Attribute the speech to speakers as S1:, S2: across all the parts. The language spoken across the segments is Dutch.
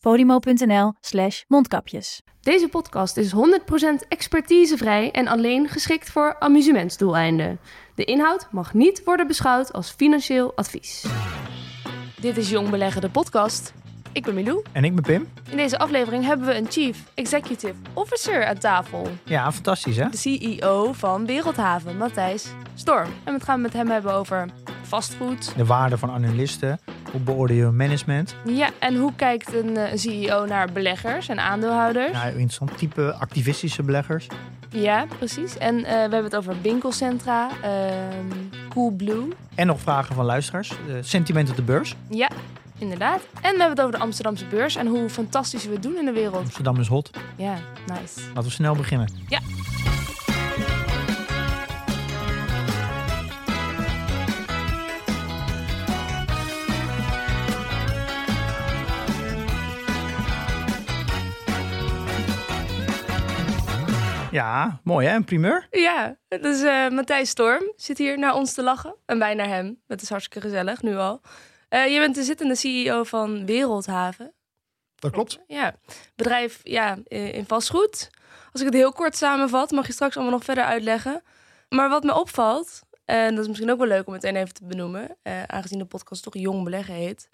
S1: podimo.nl slash mondkapjes.
S2: Deze podcast is 100% expertisevrij en alleen geschikt voor amusementsdoeleinden. De inhoud mag niet worden beschouwd als financieel advies. Dit is Jong Beleggen, de podcast. Ik ben Milou.
S3: En ik ben Pim.
S2: In deze aflevering hebben we een Chief Executive Officer aan tafel.
S3: Ja, fantastisch hè?
S2: De CEO van Wereldhaven, Matthijs Storm. En we gaan met hem hebben over vastgoed.
S3: De waarde van analisten. Hoe beoordeel je management?
S2: Ja, en hoe kijkt een eh, CEO naar beleggers en aandeelhouders?
S3: Nou, interessant type activistische beleggers.
S2: Ja, precies. En eh, we hebben het over winkelcentra, ehm Coolblue.
S3: En nog vragen van luisteraars. Eh, sentiment op de beurs.
S2: Ja, inderdaad. En we hebben het over de Amsterdamse beurs en hoe fantastisch we het doen in de wereld.
S3: Amsterdam is hot.
S2: Ja, nice.
S3: Laten we snel beginnen.
S2: Ja.
S3: Ja, mooi hè? Een primeur.
S2: Ja, dus eh Matthijs Storm zit hier naar ons te lachen. En wij naar hem. Dat is hartstikke gezellig, nu al. Eh, je bent de zittende CEO van Wereldhaven.
S4: Dat klopt.
S2: Ja, bedrijf ja, eh, in vastgoed. Als ik het heel kort samenvat, mag je straks allemaal nog verder uitleggen. Maar wat me opvalt, en dat is misschien ook wel leuk om meteen even te benoemen, eh, aangezien de podcast toch Jong Beleggen heet,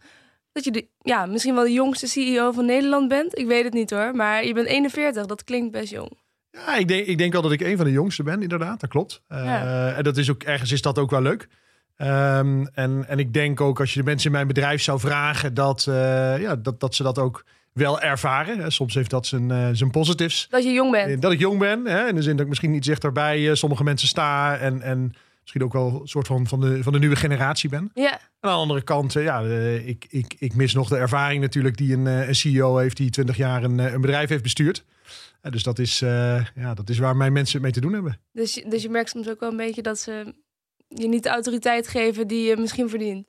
S2: dat je de, ja, misschien wel de jongste CEO van Nederland bent. Ik weet het niet hoor, maar je bent 41, dat klinkt best jong.
S4: Ja, ik denk, ik denk wel dat ik een van de jongste ben, inderdaad. Dat klopt.
S2: Ja.
S4: En dat is ook ergens is dat ook wel leuk. Ehm, en, en ik denk ook als je de mensen in mijn bedrijf zou vragen, dat, eh, ja, dat, dat ze dat ook wel ervaren. Hè. Soms heeft dat zijn, eh, zijn positives.
S2: Dat je jong bent.
S4: Eh, Dat ik jong ben, hè, in de zin dat ik misschien iets dichterbij eh, sommige mensen sta. En, en misschien ook wel een soort van, van, de, van de nieuwe generatie ben.
S2: Ja,
S4: Aan de andere kant, ja, ik, ik, ik mis nog de ervaring natuurlijk die een, een CEO heeft die 20 jaar een, een bedrijf heeft bestuurd. Dus dat is, ja, dat is waar mijn mensen het mee te doen hebben.
S2: dus, dus je merkt soms ook wel een beetje dat ze je niet de autoriteit geven die je misschien verdient.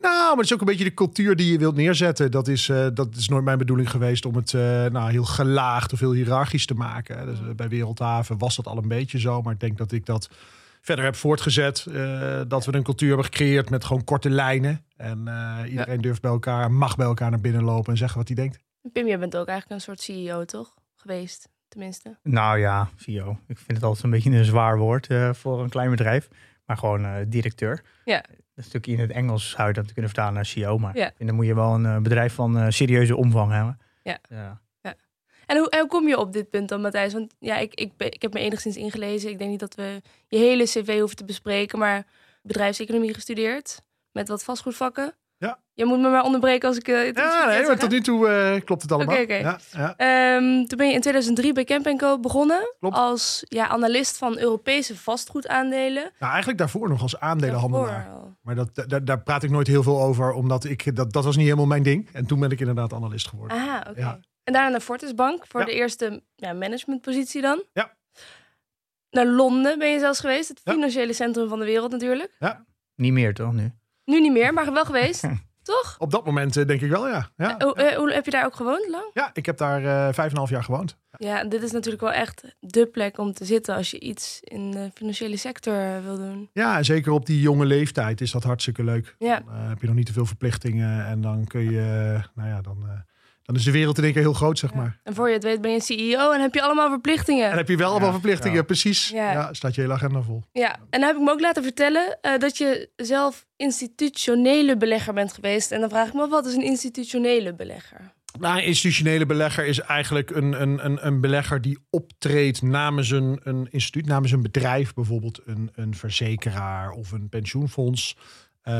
S4: Nou, maar het is ook een beetje de cultuur die je wilt neerzetten. Dat is, eh, dat is nooit mijn bedoeling geweest om het eh, nou, heel gelaagd of heel hiërarchisch te maken. Dus, eh, bij Wereldhaven was dat al een beetje zo. Maar ik denk dat ik dat verder heb voortgezet. eh, dat we een cultuur hebben gecreëerd met gewoon korte lijnen. En eh, iedereen durft bij elkaar, mag bij elkaar naar binnen lopen en zeggen wat hij denkt.
S2: Pim, jij bent ook eigenlijk een soort CEO, toch? Geweest, tenminste.
S3: Nou ja, CEO. Ik vind het altijd een beetje een zwaar woord eh, voor een klein bedrijf. Maar gewoon eh, directeur.
S2: Ja.
S3: Een stukje in het Engels zou je dat kunnen vertalen naar CEO. Maar
S2: Ja.
S3: vind, dan moet je wel een eh, bedrijf van eh, serieuze omvang hebben.
S2: Ja.
S3: ja.
S2: En hoe, en hoe kom je op dit punt dan, Matthijs? Want ja, ik, ik, ik heb me enigszins ingelezen. Ik denk niet dat we je hele cv hoeven te bespreken. Maar bedrijfseconomie gestudeerd. Met wat vastgoedvakken.
S4: Ja.
S2: Je moet me maar onderbreken als ik eh, het iets
S4: Ja, nee, maar tot nu toe eh, klopt het allemaal.
S2: Oké, oké.
S4: Ja, ja.
S2: Ehm, toen ben je in 2003 bij Camp Co begonnen.
S4: Klopt.
S2: Als ja, analist van Europese vastgoedaandelen.
S4: Nou, eigenlijk daarvoor nog als aandelenhandelaar.
S2: Daarvoor.
S4: Maar dat, daar, daar praat ik nooit heel veel over, omdat ik, dat, dat was niet helemaal mijn ding. En toen ben ik inderdaad analist geworden.
S2: Aha, oké.
S4: Ja.
S2: En daarna naar Fortis Bank voor
S4: Ja.
S2: de eerste ja, managementpositie dan.
S4: Ja.
S2: Naar Londen ben je zelfs geweest. Het
S4: Ja.
S2: financiële centrum van de wereld natuurlijk.
S3: Niet meer toch nu?
S2: Nu niet meer, maar wel geweest. Toch?
S4: Op dat moment eh, denk ik wel, ja. Ja,
S2: Hoe, eh, hoe heb je daar ook gewoond lang?
S4: ja ik heb daar eh, vijf en een half jaar gewoond.
S2: Ja, dit is natuurlijk wel echt de plek om te zitten als je iets in de financiële sector eh, wil doen.
S4: Ja, en zeker op die jonge leeftijd is dat hartstikke leuk.
S2: Ja,
S4: Dan eh, heb je nog niet te veel verplichtingen en dan kun je, eh, nou ja, dan, eh, dan is de wereld in één keer heel groot, zeg maar.
S2: en voor je het weet ben je CEO en heb je allemaal verplichtingen.
S4: En heb je wel allemaal verplichtingen,
S3: ja.
S4: precies.
S2: Ja.
S4: Ja. staat je hele agenda vol.
S2: Ja, en dan heb ik me ook laten vertellen eh, dat je zelf institutionele belegger bent geweest. En dan vraag ik me af, wat is een institutionele belegger?
S4: Nou, een institutionele belegger is eigenlijk een, een, een, een belegger die optreedt namens een, een instituut, namens een bedrijf, bijvoorbeeld een, een verzekeraar of een pensioenfonds. Eh,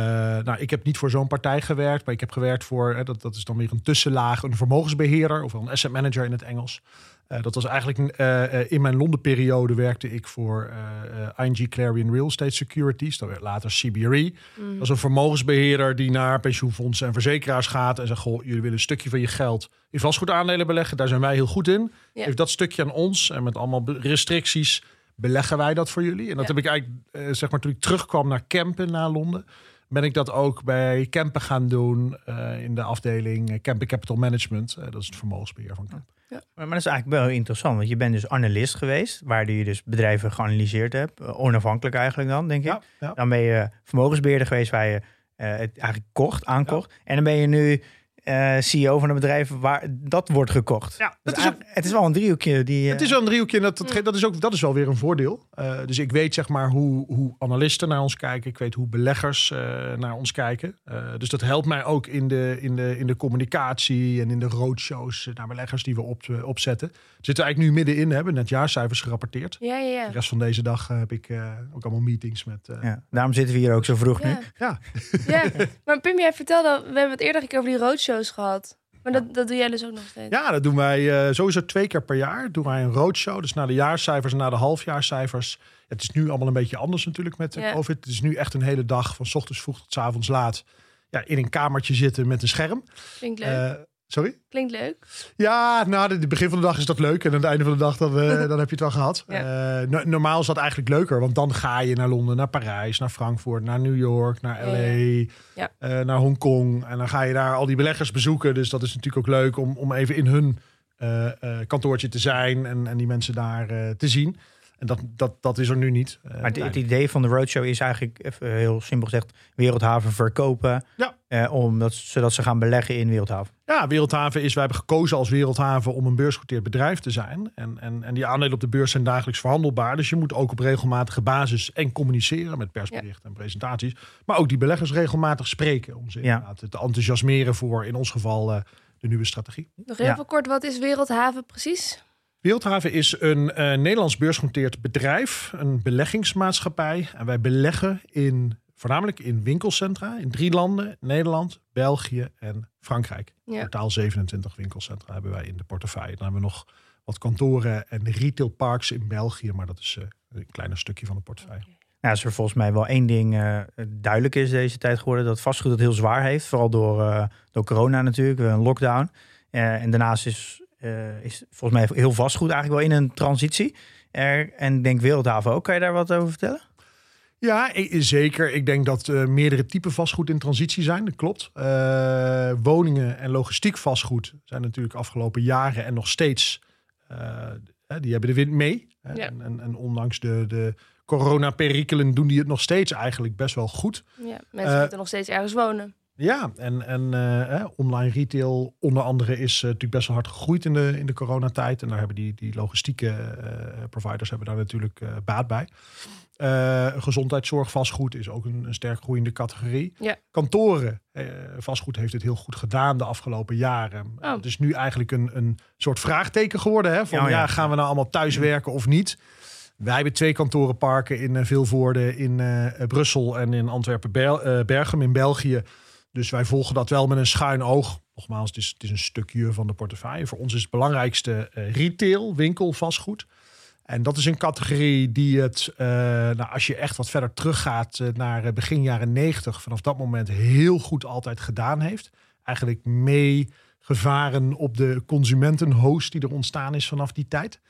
S4: nou, ik heb niet voor zo'n partij gewerkt, maar ik heb gewerkt voor, hè, dat, dat is dan weer een tussenlaag, een vermogensbeheerder of een asset manager in het Engels. Eh, dat was eigenlijk eh, in mijn Londen-periode werkte ik voor ING Clarion Real Estate Securities. Dat werd later CBRE.
S2: Mm.
S4: Dat is een vermogensbeheerder die naar pensioenfondsen en verzekeraars gaat en zegt: Goh, jullie willen een stukje van je geld in vastgoedaandelen beleggen. Daar zijn wij heel goed in. Geef dat stukje aan ons en met allemaal restricties beleggen wij dat voor jullie. En dat
S2: Ja.
S4: heb ik eigenlijk, zeg maar, toen ik terugkwam naar Kempen, naar Londen, ben ik dat ook bij Kempen gaan doen eh, in de afdeling eh, Kempen Capital Management. Eh, dat is het vermogensbeheer van Kempen.
S3: Maar, maar dat is eigenlijk wel interessant, want je bent dus analist geweest, waar je dus bedrijven geanalyseerd hebt, onafhankelijk eigenlijk dan, denk ik.
S4: Ja, ja.
S3: Dan ben je vermogensbeheerder geweest waar je eh, het eigenlijk kocht, aankocht. En dan ben je nu eh, CEO van een bedrijf waar dat wordt gekocht.
S4: Ja,
S3: Dus
S4: dat is ook,
S3: het is wel een driehoekje die... eh,
S4: Het is wel een driehoekje en dat, dat, ge- dat, is ook, dat is wel weer een voordeel. Eh, dus ik weet zeg maar hoe, hoe analisten naar ons kijken. Ik weet hoe beleggers eh, naar ons kijken. Eh, dus dat helpt mij ook in de, in, de, in de communicatie en in de roadshows naar beleggers die we op, eh, opzetten. We zitten eigenlijk nu middenin, we hebben net jaarcijfers gerapporteerd.
S2: Ja, ja, ja.
S4: De rest van deze dag eh, heb ik eh, ook allemaal meetings met... eh,
S3: ja, daarom zitten we hier ook zo vroeg nu.
S2: Ja.
S4: ja.
S2: Maar Pim, jij vertelde, we hebben het eerder een keer over die roadshows gehad. Maar dat, dat doe jij dus ook nog steeds.
S4: Ja, dat doen wij eh, sowieso twee keer per jaar. Doen wij een roadshow. Dus na de jaarcijfers en na de halfjaarcijfers. Het is nu allemaal een beetje anders natuurlijk met de
S2: Ja.
S4: COVID. Het is nu echt een hele dag van 's ochtends vroeg tot 's avonds laat. Ja, in een kamertje zitten met een scherm.
S2: Leuk.
S4: Eh, sorry?
S2: Klinkt leuk.
S4: Ja, nou, het begin van de dag is dat leuk. En aan het einde van de dag dan, eh, dan heb je het wel gehad.
S2: Ja.
S4: Eh, no- normaal is dat eigenlijk leuker. Want dan ga je naar Londen, naar Parijs, naar Frankfurt, naar New York, naar LA,
S2: ja. Ja.
S4: eh, naar Hongkong. En dan ga je daar al die beleggers bezoeken. Dus dat is natuurlijk ook leuk om, om even in hun kantoortje te zijn en, en die mensen daar te zien. En dat, dat, dat is er nu niet. Eh,
S3: Maar het, het idee van de roadshow is eigenlijk, even heel simpel gezegd, Wereldhaven verkopen.
S4: Ja.
S3: Eh, omdat, zodat ze gaan beleggen in Wereldhaven.
S4: Ja, Wereldhaven is, wij hebben gekozen als Wereldhaven om een beursgenoteerd bedrijf te zijn. En, en, en die aandelen op de beurs zijn dagelijks verhandelbaar. Dus je moet ook op regelmatige basis en communiceren met persberichten en presentaties. Maar ook die beleggers regelmatig spreken om ze
S3: Ja.
S4: inderdaad te enthousiasmeren voor in ons geval eh, de nieuwe strategie.
S2: Nog
S3: Ja.
S2: veel kort, wat is Wereldhaven precies?
S4: Wereldhaven is een eh, Nederlands beursgenoteerd bedrijf, een beleggingsmaatschappij. En wij beleggen in, voornamelijk in winkelcentra in drie landen: Nederland, België en Frankrijk.
S2: Ja.
S4: Totaal 27 winkelcentra hebben wij in de portefeuille. Dan hebben we nog wat kantoren en retailparks in België, maar dat is eh, een kleiner stukje van de portefeuille.
S3: Nou, is er volgens mij wel één ding eh, duidelijk is deze tijd geworden. Dat vastgoed het heel zwaar heeft. Vooral door, eh, door corona natuurlijk, een lockdown. Eh, en daarnaast is, eh, is volgens mij heel vastgoed eigenlijk wel in een transitie. Er, en ik denk Wereldhaven ook. Kan je daar wat over vertellen?
S4: Ja, zeker. Ik denk dat eh, meerdere typen vastgoed in transitie zijn. Dat klopt. Eh, woningen en logistiek vastgoed zijn natuurlijk afgelopen jaren en nog steeds. eh, hè, die hebben de wind mee.
S2: Ja.
S4: En, en, en ondanks de, de coronaperikelen doen die het nog steeds eigenlijk best wel goed.
S2: Ja, mensen moeten nog steeds ergens wonen.
S4: Ja, en, en eh, hè, online retail onder andere is eh, natuurlijk best wel hard gegroeid in de, in de coronatijd. En daar hebben die, die logistieke eh, providers hebben daar natuurlijk eh, baat bij. Eh, gezondheidszorg vastgoed is ook een, een sterk groeiende categorie.
S2: Ja.
S4: Kantoren eh, vastgoed heeft het heel goed gedaan de afgelopen jaren.
S2: Oh.
S4: Het is nu eigenlijk een, een soort vraagteken geworden. Hè, van
S3: Ja,
S4: ja,
S3: ja.
S4: gaan we nou allemaal thuiswerken of niet? Wij hebben twee kantorenparken in Vilvoorde, in eh, Brussel en in Antwerpen-Berghem in België. Dus wij volgen dat wel met een schuin oog. Nogmaals, het is, het is een stukje van de portefeuille. Voor ons is het belangrijkste eh, retail, winkel, vastgoed. En dat is een categorie die het, eh, nou, als je echt wat verder teruggaat eh, naar begin jaren 90, vanaf dat moment heel goed altijd gedaan heeft. Eigenlijk meegevaren op de consumentenhost die er ontstaan is vanaf die tijd.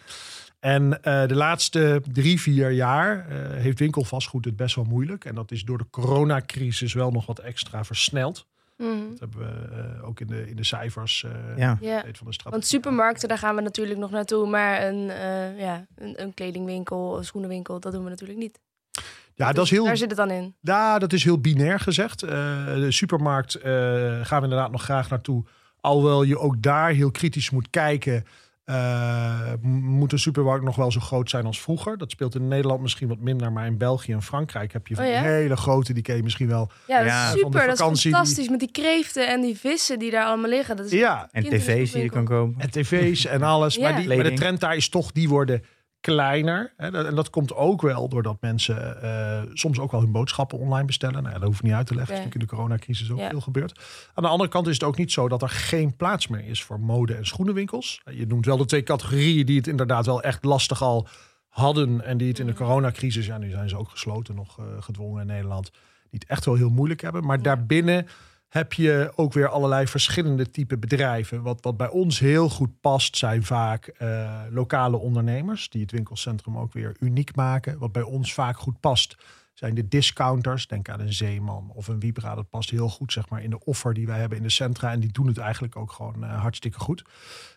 S4: En eh, de laatste drie, vier jaar eh, heeft winkelvastgoed het best wel moeilijk. En dat is door de coronacrisis wel nog wat extra versneld.
S2: Mhm.
S4: Dat hebben we eh, ook in de, in de cijfers eh,
S3: Ja.
S2: Ja.
S4: van de strategie.
S2: Want supermarkten, daar gaan we natuurlijk nog naartoe. Maar een, eh, ja, een, een kledingwinkel, een schoenenwinkel, dat doen we natuurlijk niet.
S4: Ja, dat is heel
S2: Daar zit het dan in.
S4: Ja, dat is heel binair gezegd. Eh, de supermarkt eh, gaan we inderdaad nog graag naartoe. Alhoewel je ook daar heel kritisch moet kijken. Eh, m- moet een supermarkt nog wel zo groot zijn als vroeger? Dat speelt in Nederland misschien wat minder. Maar in België en Frankrijk heb je van
S2: Oh ja?
S4: hele grote. Die ken je misschien wel.
S2: Ja, dat
S3: Ja,
S2: is
S4: van de
S2: super. Dat is
S4: die-
S2: fantastisch. Met die kreeften en die vissen die daar allemaal liggen. Dat is
S4: Ja,
S3: En tv's die je kan kopen.
S4: en tv's en alles.
S2: Ja.
S4: Maar, die, maar de trend daar is toch, die worden kleiner. En dat komt ook wel doordat mensen eh, soms ook wel hun boodschappen online bestellen. Nou, ja, dat hoef ik niet uit te leggen.
S2: Oké.
S4: Dat is natuurlijk in de coronacrisis ook
S2: Ja.
S4: veel gebeurd. Aan de andere kant is het ook niet zo dat er geen plaats meer is voor mode- en schoenenwinkels. Je noemt wel de twee categorieën die het inderdaad wel echt lastig al hadden. En die het in de coronacrisis, ja, nu zijn ze ook gesloten, nog eh, gedwongen in Nederland. Die het echt wel heel moeilijk hebben. Maar daarbinnen heb je ook weer allerlei verschillende type bedrijven. Wat, wat bij ons heel goed past, zijn vaak eh, lokale ondernemers. Die het winkelcentrum ook weer uniek maken. Wat bij ons vaak goed past, zijn de discounters. Denk aan een Zeeman of een Vibra. Dat past heel goed zeg maar, in de offer die wij hebben in de centra. En die doen het eigenlijk ook gewoon eh, hartstikke goed.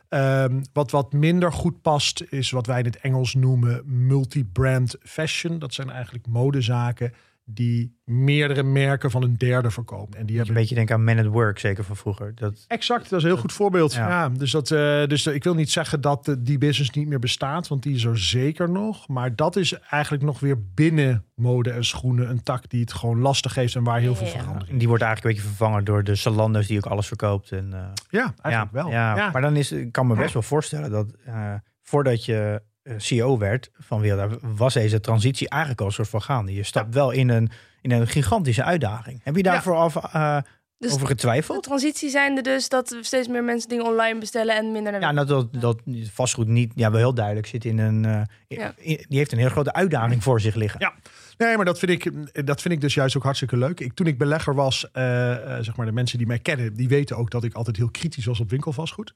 S4: Ehm, wat wat minder goed past, is wat wij in het Engels noemen multi-brand fashion. Dat zijn eigenlijk modezaken die meerdere merken van een derde verkopen. En die
S3: Een
S4: hebben
S3: beetje denk aan Man at Work, zeker van vroeger. Dat,
S4: Exact, dat is een heel goed voorbeeld.
S3: Ja.
S4: Ja. dus dat, eh, dus ik wil niet zeggen dat eh, die business niet meer bestaat, want die is er zeker nog. Maar dat is eigenlijk nog weer binnen mode en schoenen een tak die het gewoon lastig heeft en waar heel veel
S2: Ja.
S4: verandering.
S3: en die wordt eigenlijk een beetje vervangen door de Salando's die ook alles verkoopt. En, eh,
S4: Ja, eigenlijk
S3: ja,
S4: wel.
S3: Ja,
S4: Ja.
S3: Maar dan is, ik kan me best wel voorstellen dat eh, voordat je eh, CEO werd van Wilda, was deze transitie eigenlijk al een soort van gaande. Je stapt wel in een, in een gigantische uitdaging. Heb je daarvoor af, eh,
S2: Dus
S3: over
S2: de
S3: getwijfeld?
S2: transitie zijnde dus dat steeds meer mensen dingen online bestellen en minder naar
S3: Ja, nou, dat, dat vastgoed niet, ja, wel heel duidelijk zit in een. eh,
S2: Ja.
S3: in- die heeft een heel grote uitdaging voor zich liggen.
S4: Ja. Nee, maar dat vind, ik, dat vind ik dus juist ook hartstikke leuk. Ik, toen ik belegger was, eh, eh, zeg maar de mensen die mij kennen, die weten ook dat ik altijd heel kritisch was op winkelvastgoed.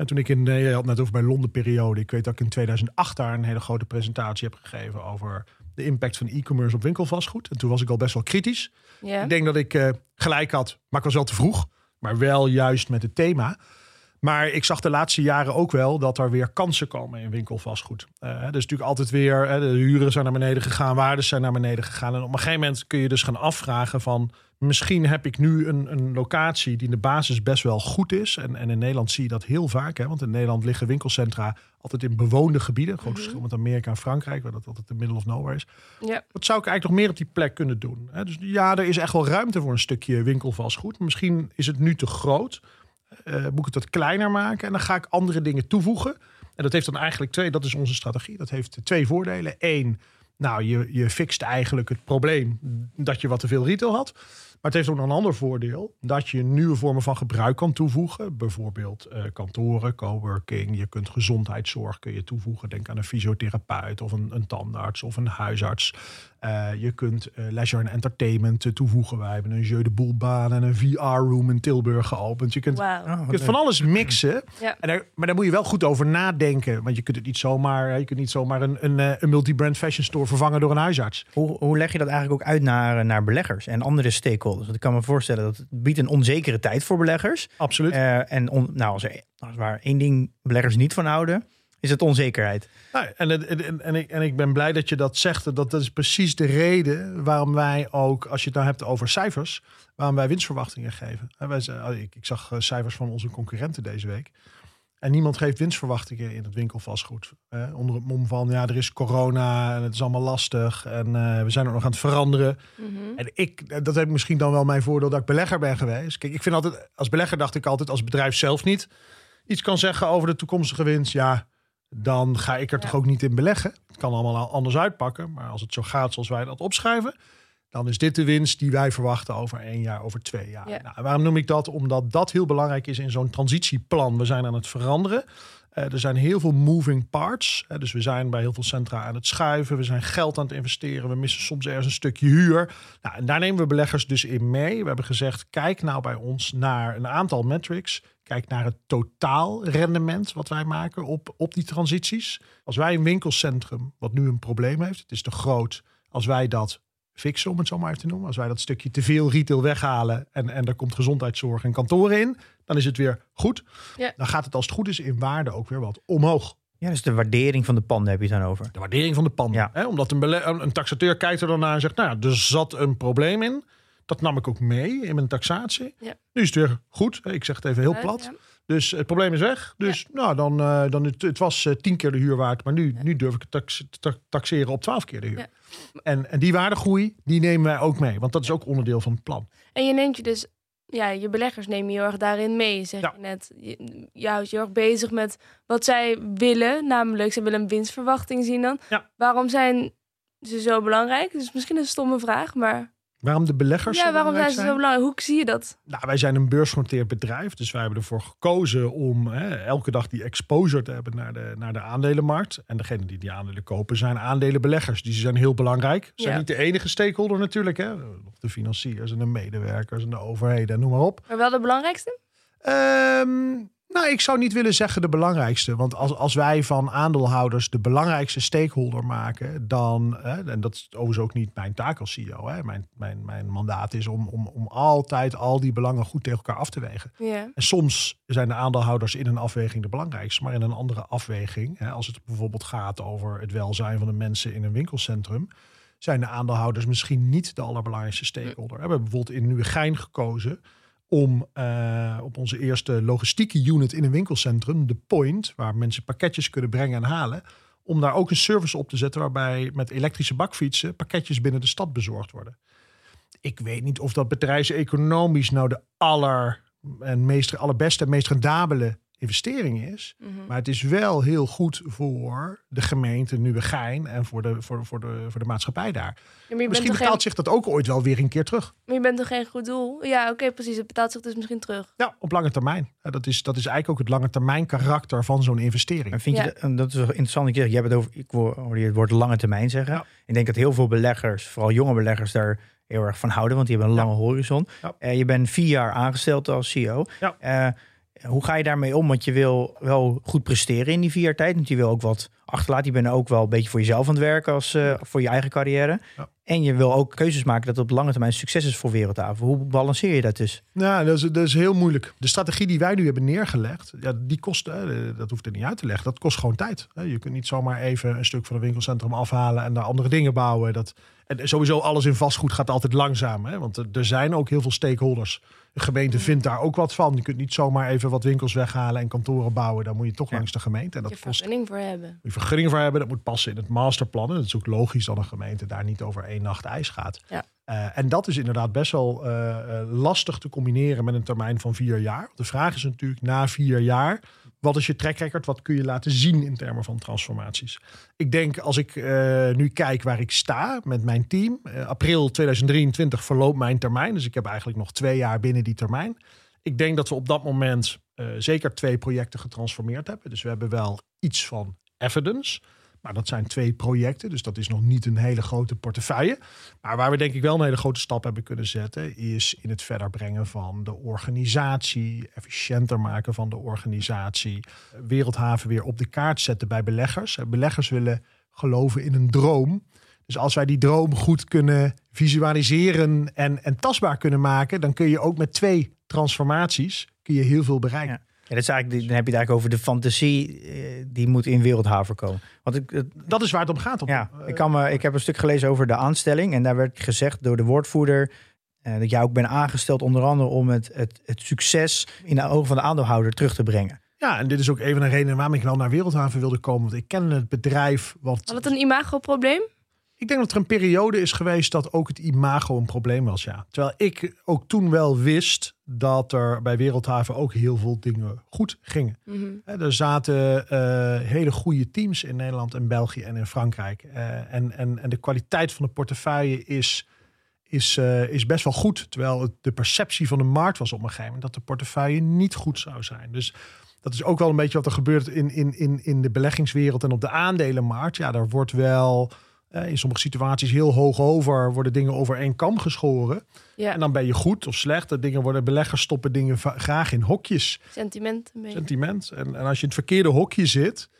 S4: En toen ik in, eh, je had net over mijn Londen periode, ik weet dat ik in 2008 daar een hele grote presentatie heb gegeven over de impact van e-commerce op winkelvastgoed. En toen was ik al best wel kritisch. Ik denk dat ik eh, gelijk had, maar ik was wel te vroeg. Maar wel juist met het thema. Maar ik zag de laatste jaren ook wel dat er weer kansen komen in winkelvastgoed. Eh dus natuurlijk altijd weer, hè, de huren zijn naar beneden gegaan, waarden zijn naar beneden gegaan. En op een gegeven moment kun je dus gaan afvragen van... misschien heb ik nu een, een locatie die in de basis best wel goed is. En, en in Nederland zie je dat heel vaak. Hè, want in Nederland liggen winkelcentra altijd in bewoonde gebieden. Groot verschil met Amerika en Frankrijk, waar dat altijd de middle of nowhere is.
S2: ja.
S4: Wat zou ik eigenlijk nog meer op die plek kunnen doen? Hè? Dus ja, er is echt wel ruimte voor een stukje winkelvastgoed. Misschien is het nu te groot. Eh, moet ik het wat kleiner maken en dan ga ik andere dingen toevoegen. En dat heeft dan eigenlijk twee, dat is onze strategie. Dat heeft twee voordelen. Eén, nou, je, je fixt eigenlijk het probleem dat je wat te veel retail had. Maar het heeft ook nog een ander voordeel. Dat je nieuwe vormen van gebruik kan toevoegen. Bijvoorbeeld eh, kantoren, coworking. Je kunt gezondheidszorg kun je toevoegen. Denk aan een fysiotherapeut of een, een tandarts of een huisarts. Eh, je kunt eh, leisure en entertainment eh, toevoegen. Wij hebben een Jeu de Boel baan en een VR-room in Tilburg geopend. Je kunt.
S3: Oh,
S4: je kunt van alles mixen.
S2: Ja.
S4: En daar, maar daar moet je wel goed over nadenken. Want je kunt het niet zomaar, je kunt niet zomaar een, een, een multi-brand fashion store vervangen door een huisarts.
S3: Hoe, hoe leg je dat eigenlijk ook uit naar, naar beleggers en andere stakeholders? Want ik kan me voorstellen dat het biedt een onzekere tijd voor beleggers.
S4: Absoluut.
S3: Eh, en on- nou, als er als waar één ding beleggers niet van houden, is het onzekerheid.
S4: Nou, en, het- en, en, en ik, en ik ben blij dat je dat zegt. Dat, dat is precies de reden waarom wij ook, als je het nou hebt over cijfers, waarom wij winstverwachtingen geven. En wij, oh, ik, ik zag eh, cijfers van onze concurrenten deze week. En niemand geeft winstverwachtingen in het winkelvastgoed. Eh, onder het mom van, ja, er is corona en het is allemaal lastig. En eh, we zijn ook nog aan het veranderen.
S2: Mhm.
S4: En ik, eh, dat heb ik misschien dan wel mijn voordeel dat ik belegger ben geweest. Kijk, ik vind altijd, als belegger dacht ik altijd, als bedrijf zelf niet iets kan zeggen over de toekomstige winst, ja, dan ga ik er
S2: Ja.
S4: toch ook niet in beleggen. Het kan allemaal anders uitpakken, maar als het zo gaat zoals wij dat opschrijven, dan is dit de winst die wij verwachten over één jaar, over twee jaar.
S2: Ja.
S4: Nou, waarom noem ik dat? Omdat dat heel belangrijk is in zo'n transitieplan. We zijn aan het veranderen. Eh, er zijn heel veel moving parts. Eh, dus we zijn bij heel veel centra aan het schuiven. We zijn geld aan het investeren. We missen soms ergens een stukje huur. Nou, en daar nemen we beleggers dus in mee. We hebben gezegd, kijk nou bij ons naar een aantal metrics. Kijk naar het totaalrendement wat wij maken op, op die transities. Als wij een winkelcentrum, wat nu een probleem heeft, het is te groot. Als wij dat fixen, om het zo maar even te noemen. Als wij dat stukje te veel retail weghalen en, en er komt gezondheidszorg en kantoren in, dan is het weer goed.
S2: Ja.
S4: Dan gaat het als het goed is in waarde ook weer wat omhoog.
S3: Ja, dus de waardering van de panden heb je het dan over.
S4: De waardering van de panden.
S3: Ja.
S4: Hè? Omdat een, een, een taxateur kijkt er dan naar en zegt, nou ja, er zat een probleem in. Dat nam ik ook mee in mijn taxatie.
S2: Ja.
S4: Nu is het weer goed. Ik zeg het even heel
S2: Ja,
S4: plat. Dus het probleem is weg. Dus nou, dan, eh, dan het, het was eh, tien keer de huur waard, maar nu, nu durf ik het tax- ta- taxeren op twaalf keer de huur.
S2: Ja.
S4: En, en die waardegroei, die nemen wij ook mee, want dat is ook onderdeel van het plan.
S2: En je neemt je dus ja, je beleggers neem je heel erg daarin mee, zeg je net. Je, je houdt je heel erg bezig met wat zij willen. Namelijk, ze willen een winstverwachting zien dan.
S4: Ja.
S2: Waarom zijn ze zo belangrijk? Dus misschien een stomme vraag, maar...
S4: Waarom de beleggers
S2: Ja, waarom zijn ze zo belangrijk? Hoe zie je dat?
S4: Nou, wij zijn een beursgenoteerd bedrijf, dus wij hebben ervoor gekozen om hè, elke dag die exposure te hebben naar de, naar de aandelenmarkt. En degene die die aandelen kopen zijn aandelenbeleggers. Die zijn heel belangrijk. Ze zijn
S2: Ja.
S4: niet de enige stakeholder natuurlijk. Hè. Nog De financiers en de medewerkers en de overheden, noem maar op.
S2: Maar wel de belangrijkste?
S4: Ehm, nou, ik zou niet willen zeggen de belangrijkste. Want als, als wij van aandeelhouders de belangrijkste stakeholder maken, dan, hè, en dat is overigens ook niet mijn taak als CEO. Hè. Mijn, mijn, mijn mandaat is om, om, om altijd al die belangen goed tegen elkaar af te wegen. En soms zijn de aandeelhouders in een afweging de belangrijkste, maar in een andere afweging, hè, als het bijvoorbeeld gaat over het welzijn van de mensen in een winkelcentrum, zijn de aandeelhouders misschien niet de allerbelangrijkste stakeholder. We hebben bijvoorbeeld in Nieuwegein gekozen om eh, op onze eerste logistieke unit in een winkelcentrum, de Point, waar mensen pakketjes kunnen brengen en halen, om daar ook een service op te zetten waarbij met elektrische bakfietsen pakketjes binnen de stad bezorgd worden. Ik weet niet of dat bedrijfseconomisch nou de aller en meest, allerbeste en meest rendabele investering is.
S2: Mhm.
S4: Maar het is wel heel goed voor de gemeente Nieuwegein en voor de, voor, voor de, voor de maatschappij daar.
S2: Ja, je
S4: Misschien betaalt
S2: geen,
S4: zich dat ook ooit wel weer een keer terug.
S2: maar je bent toch geen goed doel? Ja, oké, precies. Het betaalt zich dus misschien terug.
S4: Ja, op lange termijn. Dat is, dat is eigenlijk ook het lange termijn karakter van zo'n investering.
S3: En vind je dat, en dat is wel interessant. Ik zeg, jij hebt het over, ik hoor hoorde je het woord lange termijn zeggen.
S4: Ja.
S3: Ik denk dat heel veel beleggers, vooral jonge beleggers, daar heel erg van houden, want die hebben een
S4: Ja.
S3: lange horizon.
S4: Ja.
S3: Eh, je bent vier jaar aangesteld als CEO.
S4: Ja.
S3: Eh, hoe ga je daarmee om? Want je wil wel goed presteren in die vier jaar tijd. Want je wil ook wat achterlaten. Je bent ook wel een beetje voor jezelf aan het werken als eh, voor je eigen carrière.
S4: Ja.
S3: En je wil ook keuzes maken dat het op lange termijn succes is voor Wereldhaven. Hoe balanceer je dat dus?
S4: Ja, dat is, dat is heel moeilijk. De strategie die wij nu hebben neergelegd, ja, die kost, dat hoeft er niet uit te leggen, dat kost gewoon tijd. Je kunt niet zomaar even een stuk van een winkelcentrum afhalen en daar andere dingen bouwen. Dat, en sowieso alles in vastgoed gaat altijd langzaam. Hè, want er zijn ook heel veel stakeholders. De gemeente vindt daar ook wat van. Je kunt niet zomaar even wat winkels weghalen en kantoren bouwen. Dan moet je toch
S3: Ja.
S4: langs de gemeente. En
S2: Je
S4: dat kost
S2: vergunning voor hebben.
S4: moet je vergunning voor hebben. Dat moet passen in het masterplan. En dat is ook logisch dat een gemeente daar niet over één nacht ijs gaat.
S2: Ja.
S4: Eh, en dat is inderdaad best wel eh, eh, lastig te combineren met een termijn van vier jaar. De vraag is natuurlijk na vier jaar, wat is je track record? Wat kun je laten zien in termen van transformaties? Ik denk als ik eh, nu kijk waar ik sta met mijn team. eh, april 2023 verloopt mijn termijn. Dus ik heb eigenlijk nog twee jaar binnen die termijn. Ik denk dat we op dat moment eh, zeker twee projecten getransformeerd hebben. Dus we hebben wel iets van evidence. Maar dat zijn twee projecten, dus dat is nog niet een hele grote portefeuille. Maar waar we denk ik wel een hele grote stap hebben kunnen zetten, is in het verder brengen van de organisatie, efficiënter maken van de organisatie, Wereldhaven weer op de kaart zetten bij beleggers. Beleggers willen geloven in een droom. Dus als wij die droom goed kunnen visualiseren en, en tastbaar kunnen maken, dan kun je ook met twee transformaties kun je heel veel bereiken.
S3: Ja, dat is eigenlijk, dan heb je het eigenlijk over de fantasie eh, die moet in Wereldhaven komen. Want ik, het-
S4: Dat is waar het om gaat. Om,
S3: Ja, ik, kan me, ik heb een stuk gelezen over de aanstelling. En daar werd gezegd door de woordvoerder eh, dat jij ook bent aangesteld onder andere om het, het, het succes in de ogen van de aandeelhouder terug te brengen.
S4: Ja, en dit is ook een van de redenen waarom ik wel naar Wereldhaven wilde komen. Want ik ken het bedrijf wat...
S2: Had het een imagoprobleem?
S4: Ik denk dat er een periode is geweest dat ook het imago een probleem was, ja. Terwijl ik ook toen wel wist dat er bij Wereldhaven ook heel veel dingen goed gingen.
S2: Mhm.
S4: Er zaten eh, hele goede teams in Nederland en België en in Frankrijk. Eh, en, en, en de kwaliteit van de portefeuille is, is, eh, is best wel goed. Terwijl het, de perceptie van de markt was op een gegeven moment dat de portefeuille niet goed zou zijn. Dus dat is ook wel een beetje wat er gebeurt in, in, in, in de beleggingswereld en op de aandelenmarkt. Ja, daar wordt wel in sommige situaties heel hoog over, worden dingen over één kam geschoren.
S2: Ja,
S4: En dan ben je goed of slecht. Dat dingen worden beleggers stoppen dingen graag in hokjes
S2: sentiment een beetje.
S4: sentiment. En, en als je in het verkeerde hokje zit,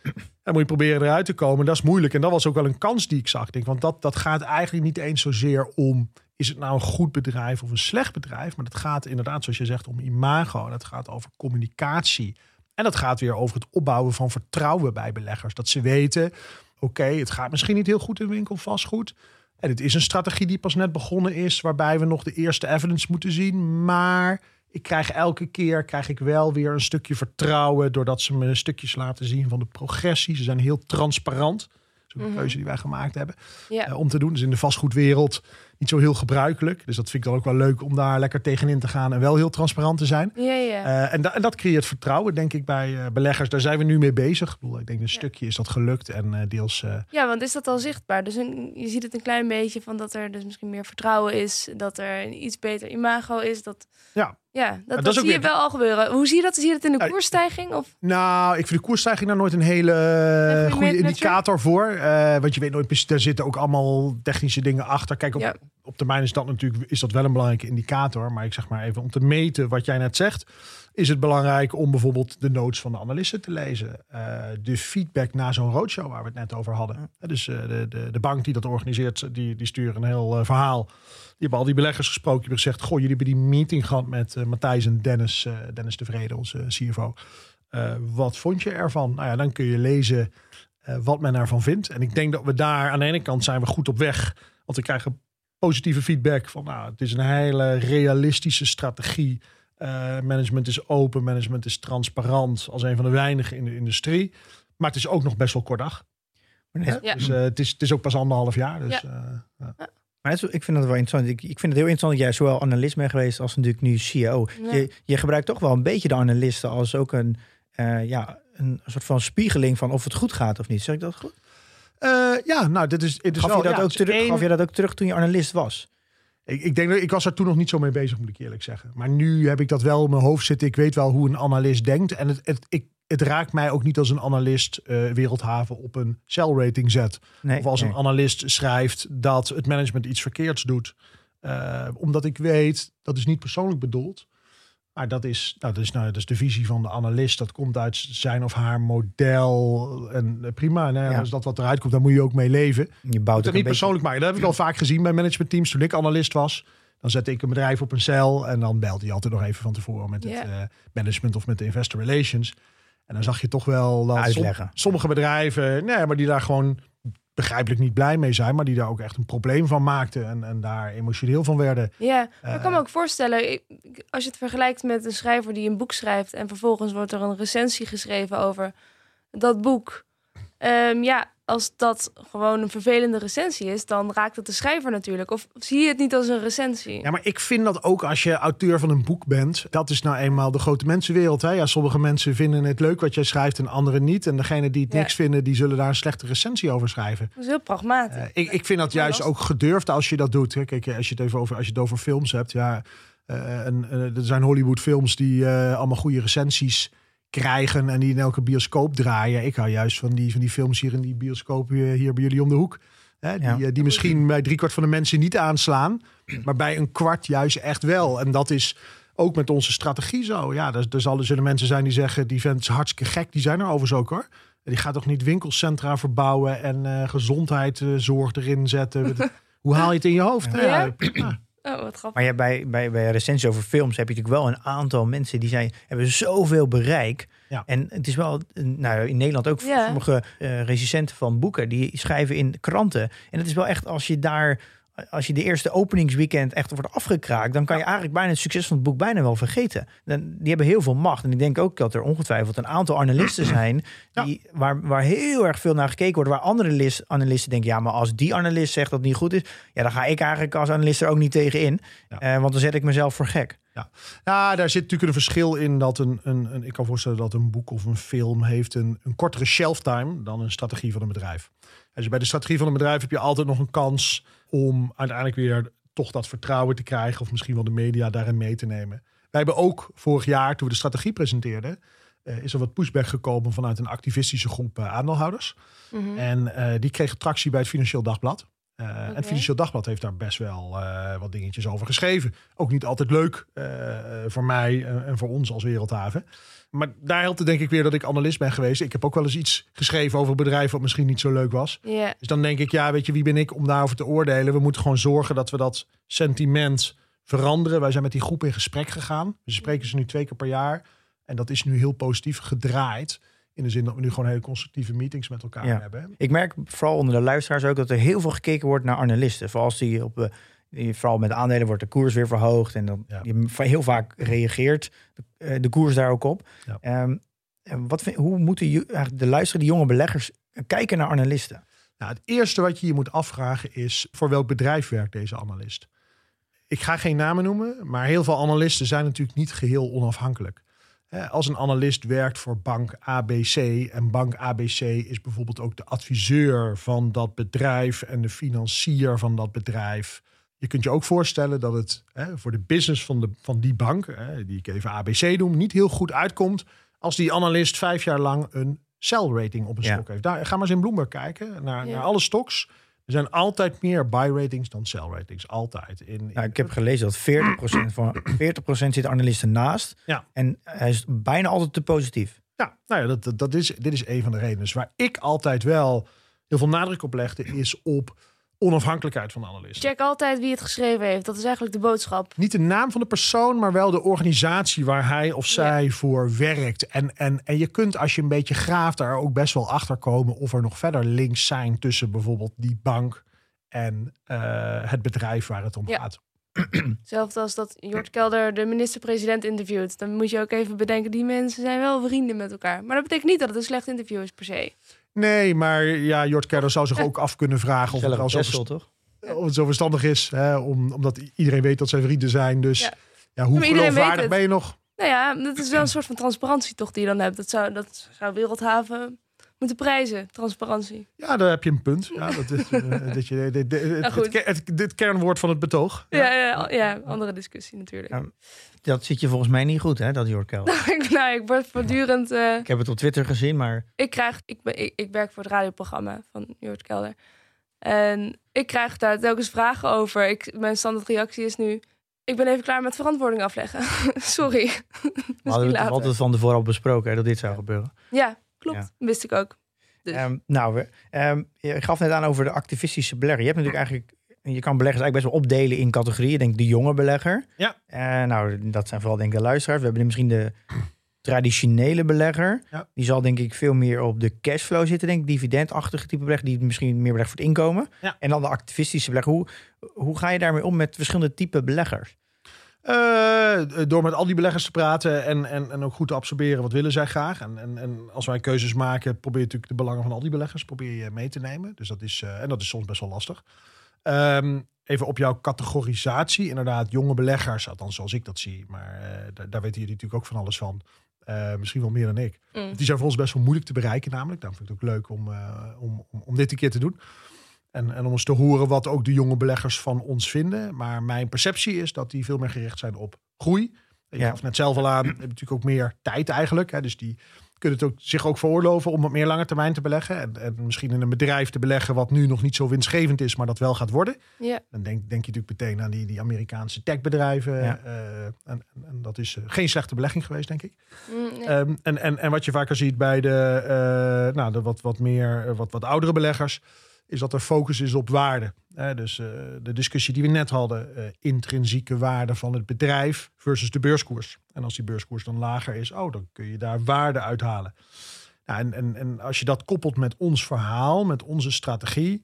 S4: dan moet je proberen eruit te komen. Dat is moeilijk. En dat was ook wel een kans die ik zag. Denk, want dat, dat gaat eigenlijk niet eens zozeer om... is het nou een goed bedrijf of een slecht bedrijf? Maar het gaat inderdaad, zoals je zegt, om imago. En het gaat over communicatie. En dat gaat weer over het opbouwen van vertrouwen bij beleggers. Dat ze weten, oké, het gaat misschien niet heel goed in winkel vastgoed. En het is een strategie die pas net begonnen is, waarbij we nog de eerste evidence moeten zien. Maar ik krijg elke keer krijg ik wel weer een stukje vertrouwen doordat ze me stukjes laten zien van de progressie. Ze zijn heel transparant. Dat is
S2: Mhm.
S4: keuze die wij gemaakt hebben
S2: Ja.
S4: eh, om te doen. Dus in de vastgoedwereld niet zo heel gebruikelijk. Dus dat vind ik dan ook wel leuk om daar lekker tegenin te gaan en wel heel transparant te zijn.
S2: Ja, ja.
S4: Uh, en, da en, dat creëert vertrouwen, denk ik, bij uh, beleggers. Daar zijn we nu mee bezig. Ik, bedoel, ik denk een stukje is dat gelukt en uh, deels.
S2: Ja, want is dat al zichtbaar? Dus een, je ziet het een klein beetje van dat er dus misschien meer vertrouwen is, dat er een iets beter imago is. Dat,
S4: ja.
S2: Ja, dat, dat, dat zie je wel al gebeuren. Hoe zie je dat? Zie je dat in de koersstijging? Of?
S4: Nou, ik vind de koersstijging daar nooit een hele goede indicator voor. Want je weet nooit daar zitten ook allemaal technische dingen achter. Kijk, op,
S2: ja.
S4: Op termijn is dat natuurlijk is dat wel een belangrijke indicator. Maar ik zeg maar even om te meten wat jij net zegt is het belangrijk om bijvoorbeeld de notes van de analisten te lezen. Uh, de feedback na zo'n roadshow waar we het net over hadden. Ja. Dus uh, de, de, de bank die dat organiseert, die, die sturen een heel uh, verhaal. Die hebben al die beleggers gesproken. Die hebben gezegd, goh, jullie hebben die meeting gehad met Matthijs en Dennis, Dennis de Vrede, onze CFO. wat vond je ervan? Nou ja, dan kun je lezen wat men ervan vindt. En ik denk dat we daar aan de ene kant zijn we goed op weg. Want we krijgen positieve feedback van, nou, het is een hele realistische strategie uh, management is open, management is transparant als een van de weinigen in de industrie. Maar het is ook nog best wel kort dag.
S2: Ja.
S4: Dus uh, het, is, het is ook pas anderhalf jaar. Dus,
S2: ja.
S4: uh,
S3: ja. Maar is, ik vind het wel interessant. Ik, ik vind het heel interessant dat jij zowel analist bent geweest als natuurlijk nu CEO. Je, je gebruikt toch wel een beetje de analisten als ook een, ja, een soort van spiegeling van of het goed gaat of niet. Zeg ik dat goed?
S4: Ja, nou, dit is.
S3: Gaf,
S4: wel,
S3: je dat
S4: ja,
S3: ook terug, gaf je dat ook terug toen je analist was?
S4: Ik, ik, denk dat ik was er toen nog niet zo mee bezig, moet ik eerlijk zeggen. Maar nu heb ik dat wel in mijn hoofd zitten. Ik weet wel hoe een analist denkt. En het, het, ik, het raakt mij ook niet als een analist uh, Wereldhaven op een cell rating zet.
S3: Nee,
S4: of als
S3: nee.
S4: een analist schrijft dat het management iets verkeerds doet. Uh, omdat ik weet, dat is niet persoonlijk bedoeld. Maar dat is, nou, dat, is, nou, dat is de visie van de analist. Dat komt uit zijn of haar model. En uh, prima. Nee,
S3: Ja.
S4: Als dat wat eruit komt, dan moet je ook mee leven.
S3: Je bouwt
S4: het
S3: een
S4: niet
S3: beetje...
S4: persoonlijk maken. Dat heb ik al vaak gezien bij managementteams toen ik analist was. Dan zette ik een bedrijf op een cel en dan belde hij altijd nog even van tevoren met het eh, management of met de investor relations. En dan zag je toch wel dat som-
S3: Uitleggen.
S4: sommige bedrijven, nee, maar die daar gewoon begrijpelijk niet blij mee zijn, maar die daar ook echt een probleem van maakten en, en daar emotioneel van werden.
S2: Ja, maar ik kan me
S4: Eh.
S2: ook voorstellen, ik- als je het vergelijkt met een schrijver die een boek schrijft en vervolgens wordt er een recensie geschreven over dat boek. Ehm, ja, als dat gewoon een vervelende recensie is, dan raakt het de schrijver natuurlijk. Of zie je het niet als een recensie?
S4: Ja, maar ik vind dat ook als je auteur van een boek bent. Dat is nou eenmaal de grote mensenwereld. Hè? Ja, sommige mensen vinden het leuk wat jij schrijft en anderen niet. En degene die het
S2: Ja.
S4: niks vinden, die zullen daar een slechte recensie over schrijven.
S2: Dat is heel pragmatisch.
S4: Eh, ik, ik vind dat juist ook gedurfd als je dat doet. Hè. Kijk, als je het even over, als je het over films hebt. Ja, eh, en, eh, er zijn Hollywood films die eh, allemaal goede recensies krijgen. En die in elke bioscoop draaien. Ik hou juist van die, van die films hier in die bioscoop hier, hier bij jullie om de hoek. Hè, die,
S3: Ja.
S4: eh, die misschien bij driekwart van de mensen niet aanslaan. Maar bij een kwart juist echt wel. En dat is ook met onze strategie zo. Ja, er, er, zal, er zullen mensen zijn die zeggen... die vent is hartstikke gek. Die zijn er overigens ook hoor. Die gaat toch niet winkelcentra verbouwen... en eh gezondheidszorg erin zetten. Hoe haal je het in je hoofd?
S2: Ja? Oh, wat grappig.
S3: Maar ja, bij, bij, bij recensies over films heb je natuurlijk wel een aantal mensen die zijn, hebben zoveel bereik.
S4: Ja.
S3: En het is wel, nou in Nederland ook
S2: Ja.
S3: sommige eh recensenten van boeken, die schrijven in kranten. En het is wel echt, als je daar, als je de eerste openingsweekend echt wordt afgekraakt, dan kan je eigenlijk bijna het succes van het boek bijna wel vergeten. Dan, die hebben heel veel macht. En ik denk ook dat er ongetwijfeld een aantal analisten zijn
S4: Ja.
S3: die, waar, waar heel erg veel naar gekeken wordt. Waar andere lis- analisten denken, ja, maar als die analist zegt dat het niet goed is, ja, dan ga ik eigenlijk als analist er ook niet tegen in.
S4: Ja.
S3: Eh, want dan zet ik mezelf voor gek.
S4: Ja, daar zit natuurlijk een verschil in dat een, een, een ik kan voorstellen dat een boek of een film heeft een, een kortere shelf time dan een strategie van een bedrijf. Dus bij de strategie van een bedrijf heb je altijd nog een kans om uiteindelijk weer toch dat vertrouwen te krijgen of misschien wel de media daarin mee te nemen. Wij hebben ook vorig jaar, toen we de strategie presenteerden, eh, is er wat pushback gekomen vanuit een activistische groep eh, aandeelhouders.
S2: Mhm.
S4: En eh, die kregen tractie bij het Financieel Dagblad. Eh, En
S2: Oké.
S4: het Financieel Dagblad heeft daar best wel eh, wat dingetjes over geschreven. Ook niet altijd leuk eh, eh, voor mij eh, en voor ons als Wereldhaven. Maar daar helpt het denk ik weer dat ik analist ben geweest. Ik heb ook wel eens iets geschreven over een bedrijf wat misschien niet zo leuk was. Dus dan denk ik, ja, weet je, wie ben ik om daarover te oordelen? We moeten gewoon zorgen dat we dat sentiment veranderen. Wij zijn met die groep in gesprek gegaan. We spreken ze nu twee keer per jaar. En dat is nu heel positief gedraaid. In de zin dat we nu gewoon hele constructieve meetings met elkaar
S3: Ja.
S4: hebben.
S3: Ik merk vooral onder de luisteraars ook dat er heel veel gekeken wordt naar analisten. Vooral als die op, eh, vooral met aandelen wordt de koers weer verhoogd. En dan
S4: Ja.
S3: heel vaak reageert de, eh, de koers daar ook op.
S4: Ja.
S3: Ehm, en wat vind, hoe moeten de luisteren, die jonge beleggers, kijken naar analisten?
S4: Nou, het eerste wat je je moet afvragen is voor welk bedrijf werkt deze analist? Ik ga geen namen noemen, maar heel veel analisten zijn natuurlijk niet geheel onafhankelijk. Als een analist werkt voor bank ABC en bank ABC is bijvoorbeeld ook de adviseur van dat bedrijf en de financier van dat bedrijf. Je kunt je ook voorstellen dat het hè, voor de business van, de, van die bank, hè, die ik even ABC noem, niet heel goed uitkomt als die analist vijf jaar lang een sell rating op een
S3: Ja.
S4: stok heeft. Daar, ga maar eens in Bloomberg kijken naar,
S2: Ja.
S4: naar alle stocks. Er zijn altijd meer buy ratings dan sell ratings. Altijd. In, in-
S3: Nou, ik heb gelezen dat 40%, van, 40% zit analisten naast.
S4: Ja.
S3: En hij is bijna altijd te positief.
S4: Ja, nou ja, dat, dat, dat is, dit is een van de redenen. Dus waar ik altijd wel heel veel nadruk op legde, is op onafhankelijkheid van de analist.
S2: Check altijd wie het geschreven heeft. Dat is eigenlijk de boodschap.
S4: Niet de naam van de persoon, maar wel de organisatie waar hij of zij voor werkt. En, en, en je kunt als je een beetje graaft daar ook best wel achter komen of er nog verder links zijn tussen bijvoorbeeld die bank en eh, het bedrijf waar het om
S2: Ja.
S4: gaat.
S2: Hetzelfde als dat Jort Kelder de minister-president interviewt. Dan moet je ook even bedenken, die mensen zijn wel vrienden met elkaar. Maar dat betekent niet dat het een slecht interview is per se.
S4: Nee, maar ja, Jort Kelder zou zich ook af kunnen vragen of het, zo,
S3: toch?
S4: of het zo verstandig is. Hè, om, omdat iedereen weet dat zijn vrienden zijn. Dus
S2: Ja.
S4: ja, hoe geloofwaardig ben je nog?
S2: Nou ja, dat is wel een soort van transparantie toch die je dan hebt. Dat zou, dat zou Wereldhaven moeten prijzen, transparantie.
S4: Ja, daar heb je een punt. Ja, dat is, eh, dat je, dit, dit, het,
S2: goed.
S4: het, het- dit kernwoord van het betoog.
S2: Ja, ja, ja, andere discussie natuurlijk.
S3: Ja. Dat zit je volgens mij niet goed, hè, dat Jorkel.
S2: ik, nou, ik word voortdurend... eh,
S3: Ik heb het op Twitter gezien, maar
S2: ik krijg... Ik, ben, ik, ik werk voor het radioprogramma van Jort Kelder. En ik krijg daar telkens vragen over. Ik, mijn standaard reactie is nu... Ik ben even klaar met verantwoording afleggen. Sorry.
S3: we hadden het altijd van tevoren al besproken hè, dat dit zou gebeuren.
S2: Ja, klopt.
S3: Ja.
S2: Wist ik ook. Dus.
S3: Ehm, nou, ehm, je gaf net aan over de activistische belegger. Je hebt natuurlijk eigenlijk, je kan beleggers eigenlijk best wel opdelen in categorieën. Ik denk de jonge belegger.
S4: Ja.
S3: Eh, nou, dat zijn vooral denk ik de luisteraars. We hebben misschien de traditionele belegger.
S4: Ja.
S3: Die zal denk ik veel meer op de cashflow zitten, denk ik. Dividendachtige type belegger, die misschien meer belegt voor het inkomen.
S4: Ja.
S3: En dan de activistische belegger. Hoe, hoe ga je daarmee om met verschillende type beleggers?
S4: Eh, door met al die beleggers te praten en, en, en ook goed te absorberen wat willen zij graag. En, en, en als wij keuzes maken, probeer je natuurlijk de belangen van al die beleggers probeer je mee te nemen. Dus dat is, eh, en dat is soms best wel lastig. Ehm, even op jouw categorisatie. Inderdaad, jonge beleggers, althans zoals ik dat zie. Maar eh, daar, daar weten jullie natuurlijk ook van alles van. Misschien wel meer dan ik.
S2: Mm.
S4: Die zijn voor ons best wel moeilijk te bereiken namelijk. Daarom vind ik het ook leuk om, om, om, om dit een keer te doen. En, en om eens te horen wat ook de jonge beleggers van ons vinden. Maar mijn perceptie is dat die veel meer gericht zijn op groei. Je
S3: Ja.
S4: gaf net zelf al aan, hebben natuurlijk ook meer tijd eigenlijk. Hè, dus die kunnen het ook, zich ook veroorloven om wat meer lange termijn te beleggen. En, en misschien in een bedrijf te beleggen wat nu nog niet zo winstgevend is, maar dat wel gaat worden.
S2: Ja.
S4: Dan denk, denk je natuurlijk meteen aan die, die Amerikaanse techbedrijven.
S3: Ja.
S4: eh, en, en, en dat is eh, geen slechte belegging geweest, denk ik.
S2: Mm, nee.
S4: Ehm, en, en, en wat je vaker ziet bij de, eh, nou, de wat, wat meer, wat, wat oudere beleggers, is dat er focus is op waarde. Dus eh, de discussie die we net hadden, eh, intrinsieke waarde van het bedrijf versus de beurskoers. En als die beurskoers dan lager is, oh, dan kun je daar waarde uithalen. Nou, en, en, en als je dat koppelt met ons verhaal, met onze strategie,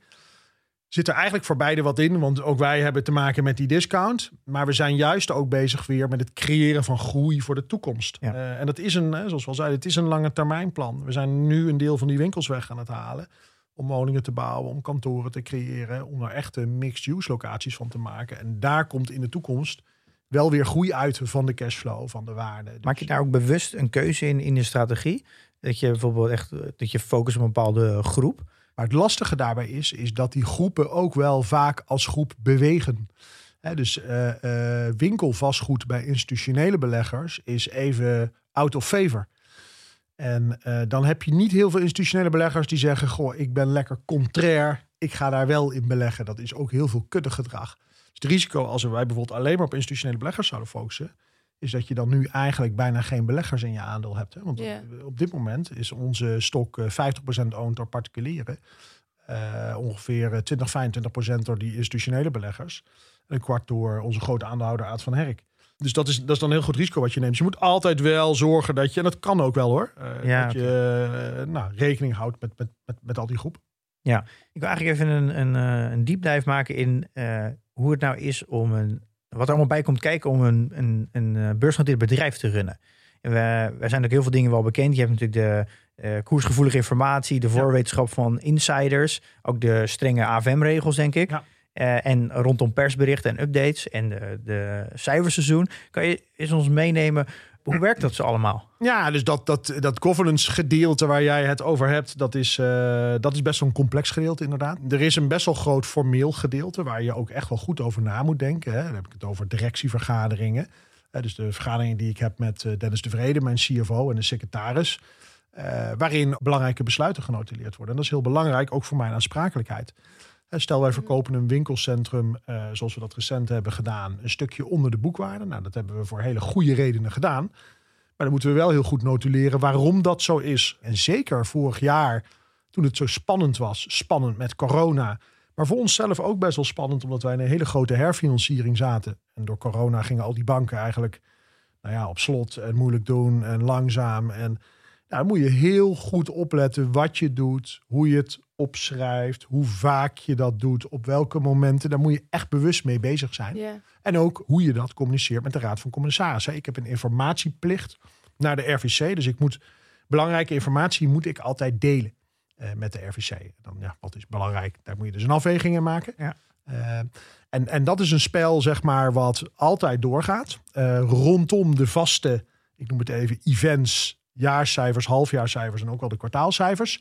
S4: zit er eigenlijk voor beide wat in. Want ook wij hebben te maken met die discount. Maar we zijn juist ook bezig weer met het creëren van groei voor de toekomst.
S3: Ja.
S4: Eh, en dat is een, zoals we al zeiden, het is een lange termijn plan. We zijn nu een deel van die winkels weg aan het halen. Om woningen te bouwen, om kantoren te creëren. Om er echte mixed-use locaties van te maken. En daar komt in de toekomst wel weer groei uit van de cashflow, van de waarde. Dus-
S3: Maak je daar ook bewust een keuze in in de strategie? Dat je bijvoorbeeld echt dat je focust op een bepaalde groep.
S4: Maar het lastige daarbij is, is dat die groepen ook wel vaak als groep bewegen. Dus eh, eh, winkelvastgoed bij institutionele beleggers is even out of favor. En eh, dan heb je niet heel veel institutionele beleggers die zeggen: Goh, ik ben lekker contrair. Ik ga daar wel in beleggen. Dat is ook heel veel kuddegedrag. Dus het risico als wij bijvoorbeeld alleen maar op institutionele beleggers zouden focussen, is dat je dan nu eigenlijk bijna geen beleggers in je aandeel hebt. Hè? Want
S2: Ja.
S4: op dit moment is onze stok eh, 50% owned door particulieren. Eh, ongeveer eh, 20, 25% door die institutionele beleggers. En een kwart door onze grote aandeelhouder Aad van Herk. Dus dat is, dat is dan een heel goed risico wat je neemt. Je moet altijd wel zorgen dat je, en dat kan ook wel hoor, eh,
S3: Ja,
S4: dat je eh, nou, rekening houdt met, met, met, met al die groepen.
S3: Ik wil eigenlijk even een, een, eh, een deep dive maken in hoe het nou is om een. Wat er allemaal bij komt kijken om een, een, een beursgenoteerd bedrijf te runnen. En we, wij zijn ook heel veel dingen wel bekend. Je hebt natuurlijk de, koersgevoelige informatie, de voorwetenschap van insiders, ook de strenge AFM-regels, denk ik.
S4: Ja.
S3: Eh, en rondom persberichten en updates en de, de cijferseizoen. Kan je eens ons meenemen, hoe werkt dat zo allemaal?
S4: Ja, dus dat, dat, dat governance gedeelte waar jij het over hebt, dat is, eh, dat is best wel een complex gedeelte inderdaad. Er is een best wel groot formeel gedeelte waar je ook echt wel goed over na moet denken. Hè. Dan heb ik het over directievergaderingen. Eh, dus de vergaderingen die ik heb met Dennis de Vrede, mijn CFO en de secretaris. waarin belangrijke besluiten genotuleerd worden. En dat is heel belangrijk, ook voor mijn aansprakelijkheid. Stel, wij verkopen een winkelcentrum, eh, zoals we dat recent hebben gedaan, een stukje onder de boekwaarde. Nou, dat hebben we voor hele goede redenen gedaan. Maar dan moeten we wel heel goed notuleren waarom dat zo is. En zeker vorig jaar, toen het zo spannend was, spannend met corona. Maar voor onszelf ook best wel spannend, omdat wij in een hele grote herfinanciering zaten. En door corona gingen al die banken eigenlijk nou ja, op slot en moeilijk doen en langzaam. En nou, dan moet je heel goed opletten wat je doet, hoe je het opschrijft, hoe vaak je dat doet, op welke momenten. Daar moet je echt bewust mee bezig zijn.
S2: Ja.
S4: En ook hoe je dat communiceert met de Raad van Commissarissen. Ik heb een informatieplicht naar de RVC. Dus ik moet belangrijke informatie moet ik altijd delen eh, met de RVC. Dan, ja, wat is belangrijk? Daar moet je dus een afweging in maken.
S3: Ja.
S4: Eh, en, en dat is een spel, zeg maar, wat altijd doorgaat. Eh, rondom de vaste, ik noem het even, events, jaarcijfers, halfjaarcijfers en ook wel de kwartaalcijfers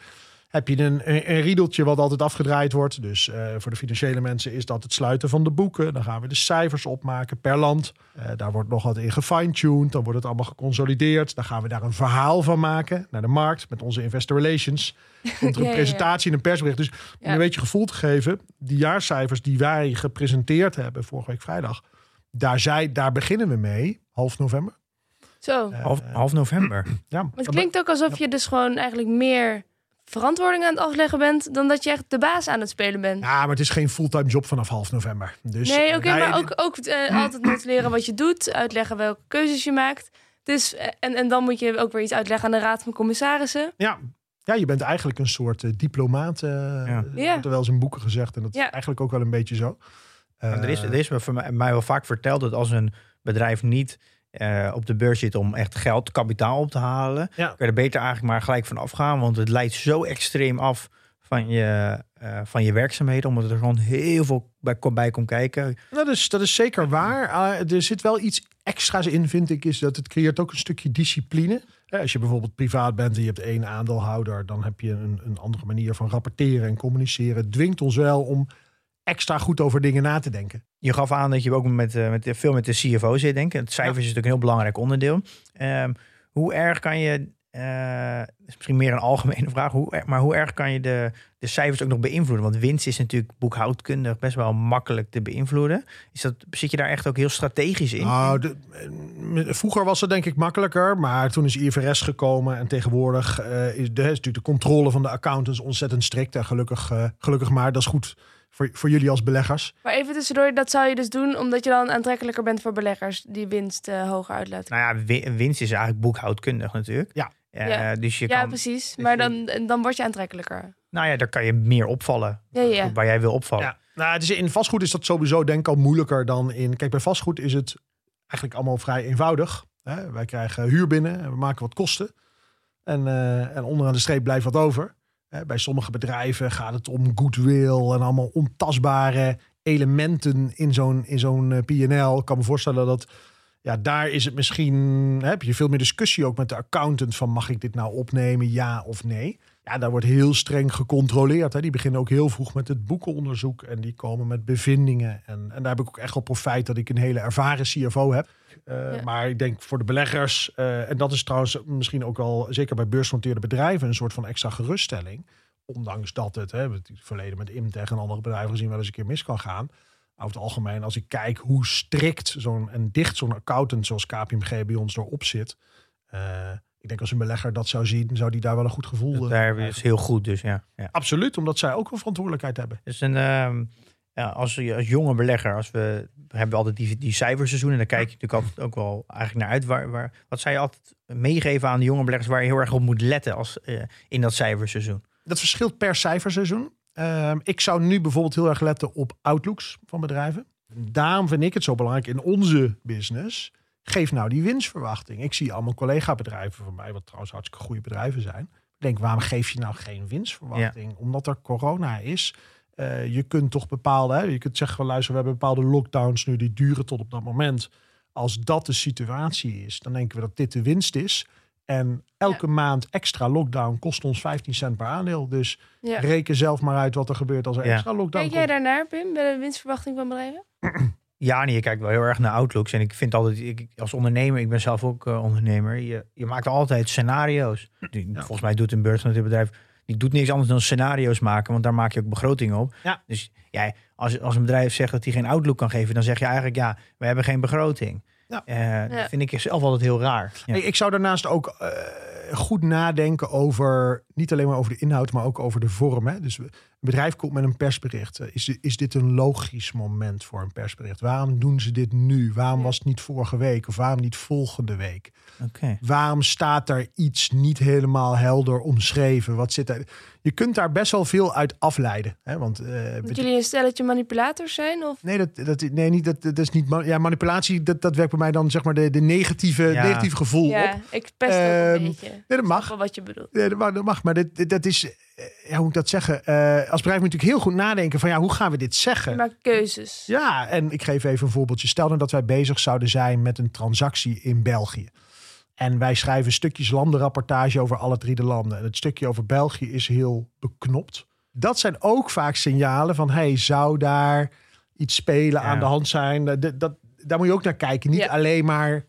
S4: heb je een, een, riedeltje wat altijd afgedraaid wordt. Dus eh, voor de financiële mensen is dat het sluiten van de boeken. Dan gaan we de cijfers opmaken per land. Eh, daar wordt nog wat in gefine-tuned. Dan wordt het allemaal geconsolideerd. Dan gaan we daar een verhaal van maken naar de markt met onze investor relations. Komt er een
S2: Ja,
S4: presentatie en een persbericht. Dus om
S2: Ja.
S4: een beetje gevoel te geven, die jaarcijfers die wij gepresenteerd hebben vorige week vrijdag, daar, zij, daar beginnen we mee, half november.
S2: Zo.
S4: Eh,
S3: Half, half november.
S4: ja,
S2: Maar het klinkt ook alsof je dus gewoon eigenlijk meer verantwoording aan het afleggen bent dan dat je echt de baas aan het spelen bent.
S4: Ja, maar het is geen fulltime job vanaf half november. Dus
S2: nee,
S4: eh,
S2: oké, maar ook, ook eh, altijd notuleren wat je doet, uitleggen welke keuzes je maakt. Dus, eh, en, en dan moet je ook weer iets uitleggen aan de raad van commissarissen.
S4: Ja. ja, je bent eigenlijk een soort eh, diplomaat. eh
S3: Ja.
S2: Ja.
S4: wordt er wel eens in boeken gezegd. En dat
S2: Ja.
S4: is eigenlijk ook wel een beetje zo.
S3: Maar er is,
S4: Eh,
S3: er is me voor mij, mij wel vaak verteld dat als een bedrijf niet eh, op de beurs zit om echt geld, kapitaal op te halen,
S4: Ja.
S3: kun je er beter eigenlijk maar gelijk van afgaan. Want het leidt zo extreem af van je, eh, van je werkzaamheden, omdat er gewoon heel veel bij, bij komt kijken.
S4: dat, is, dat is zeker waar. Eh, er zit wel iets extra's in, vind ik. Is dat het creëert ook een stukje discipline. Als je bijvoorbeeld privaat bent en je hebt één aandeelhouder, dan heb je een, een andere manier van rapporteren en communiceren. Het dwingt ons wel om extra goed over dingen na te denken.
S3: Je gaf aan dat je ook met, eh, met, veel met de CFO zit, denk ik. Het cijfers is natuurlijk een heel belangrijk onderdeel. Ehm, hoe erg kan je, eh, dat is misschien meer een algemene vraag, hoe, maar hoe erg kan je de, de cijfers ook nog beïnvloeden? Want winst is natuurlijk boekhoudkundig best wel makkelijk te beïnvloeden. Is dat, zit je daar echt ook heel strategisch in?
S4: Nou, de, eh, vroeger was het denk ik makkelijker, maar toen is IFRS gekomen en tegenwoordig is, de, is natuurlijk de controle van de accountants ontzettend strikt. En gelukkig, gelukkig maar, dat is goed voor, voor jullie als beleggers.
S2: Maar even tussendoor, dat zou je dus doen omdat je dan aantrekkelijker bent voor beleggers die winst eh, hoger uitlaten.
S3: Nou ja, wi- winst is eigenlijk boekhoudkundig natuurlijk.
S4: Ja.
S3: Eh,
S2: Ja.
S3: Dus je
S2: ja,
S3: kan,
S2: precies.
S3: dus
S2: Maar dan, dan word je aantrekkelijker.
S3: nou ja, daar kan je meer opvallen.
S2: Ja, ja.
S3: Waar jij wil opvallen.
S4: Ja, nou, het is, in vastgoed is dat sowieso denk ik al moeilijker dan in... Kijk, bij vastgoed is het eigenlijk allemaal vrij eenvoudig. Hè? Wij krijgen huur binnen en we maken wat kosten. En, eh, en onderaan de streep blijft wat over. Bij sommige bedrijven gaat het om goodwill en allemaal ontastbare elementen in zo'n in zo'n eh, P&L. Ik kan me voorstellen dat ja, daar is het misschien, heb je veel meer discussie ook met de accountant van mag ik dit nou opnemen, ja of nee. Ja, daar wordt heel streng gecontroleerd. Hè. Die beginnen ook heel vroeg met het boekenonderzoek en die komen met bevindingen. En, en daar heb ik ook echt wel profijt dat ik een hele ervaren CFO heb. Eh,
S2: Ja.
S4: Maar ik denk voor de beleggers, eh, en dat is trouwens misschien ook wel, zeker bij beursgenoteerde bedrijven, een soort van extra geruststelling. Ondanks dat het, hè, het verleden met Imtech en andere bedrijven gezien, wel eens een keer mis kan gaan. Over het algemeen, als ik kijk hoe strikt zo'n en dicht zo'n accountant zoals KPMG bij ons erop zit. eh, ik denk als een belegger dat zou zien, zou die daar wel een goed gevoel
S3: Dat
S4: eh,
S3: daar
S4: krijgen.
S3: is heel goed dus, ja. ja.
S4: Absoluut, omdat zij ook wel verantwoordelijkheid hebben.
S3: Dus een, ehm, ja, als, je als jonge belegger, als we, we hebben altijd die, die cijferseizoenen, daar kijk je natuurlijk altijd ook wel eigenlijk naar uit. Waar, waar, wat zou je altijd meegeven aan de jonge beleggers waar je heel erg op moet letten als, eh, in dat cijferseizoen?
S4: Dat verschilt per cijferseizoen. Ehm, ik zou nu bijvoorbeeld heel erg letten op outlooks van bedrijven. Daarom vind ik het zo belangrijk in onze business. Geef nou die winstverwachting. Ik zie allemaal collega-bedrijven van mij, wat trouwens hartstikke goede bedrijven zijn. denk, waarom geef je nou geen winstverwachting? Omdat er corona is. Uh, je kunt toch bepaalde, hè, je kunt zeggen, luister, we hebben bepaalde lockdowns nu die duren tot op dat moment. Als dat de situatie is, dan denken we dat dit de winst is. En elke maand extra lockdown kost ons 15 cent per aandeel. Dus
S2: Ja.
S4: reken zelf maar uit wat er gebeurt als er
S3: Ja.
S4: extra lockdown
S2: Kijk jij daarnaar, Pim, bij de winstverwachting van bedrijven?
S3: Ja, nee, je kijkt wel heel erg naar outlooks. En ik vind altijd, ik, als ondernemer, ik ben zelf ook eh, ondernemer, je, je maakt altijd scenario's. Die, Volgens mij doet een beursgenoteerd bedrijf, die doet niks anders dan scenario's maken, want daar maak je ook begrotingen op.
S4: Ja.
S3: Dus ja, als, als een bedrijf zegt dat hij geen outlook kan geven, dan zeg je eigenlijk, ja, we hebben geen begroting.
S4: Ja.
S3: Eh, Dat vind ik zelf altijd heel raar. Ja.
S4: Hey, ik zou daarnaast ook eh, goed nadenken over, niet alleen maar over de inhoud, maar ook over de vorm. Hè? Dus een bedrijf komt met een persbericht. Eh, Is, is dit een logisch moment voor een persbericht? Waarom doen ze dit nu? Waarom was het niet vorige week of waarom niet volgende week? Waarom staat er iets niet helemaal helder omschreven? Wat zit er? Je kunt daar best wel veel uit afleiden. Hè? Want eh,
S2: Dat jullie een stelletje manipulators zijn? Of?
S4: Nee, dat, dat, nee niet, dat, dat is niet. Ja, manipulatie, dat, dat werkt bij mij dan zeg maar de, de negatieve,
S3: Ja.
S4: negatieve gevoel op.
S2: Ja, ik pest ook
S4: Ehm,
S2: een beetje.
S4: Nee, dat mag.
S2: wel wat je bedoelt.
S4: Ja, dat mag, dat mag. Maar dit, dit- dat is, eh, ja, hoe moet ik dat zeggen? Eh, als bedrijf moet je natuurlijk heel goed nadenken van ja, hoe gaan we dit
S2: Je
S4: zeggen?
S2: maakt keuzes.
S4: Ja, en ik geef even een voorbeeldje. Stel nou dat wij bezig zouden zijn met een transactie in België. En wij schrijven stukjes landenrapportage over alle drie de landen. En het stukje over België is heel beknopt. Dat zijn ook vaak signalen van, hey, zou daar iets spelen
S3: Ja.
S4: aan de hand zijn? Dat, dat, daar moet je ook naar kijken. Niet
S2: Ja.
S4: alleen maar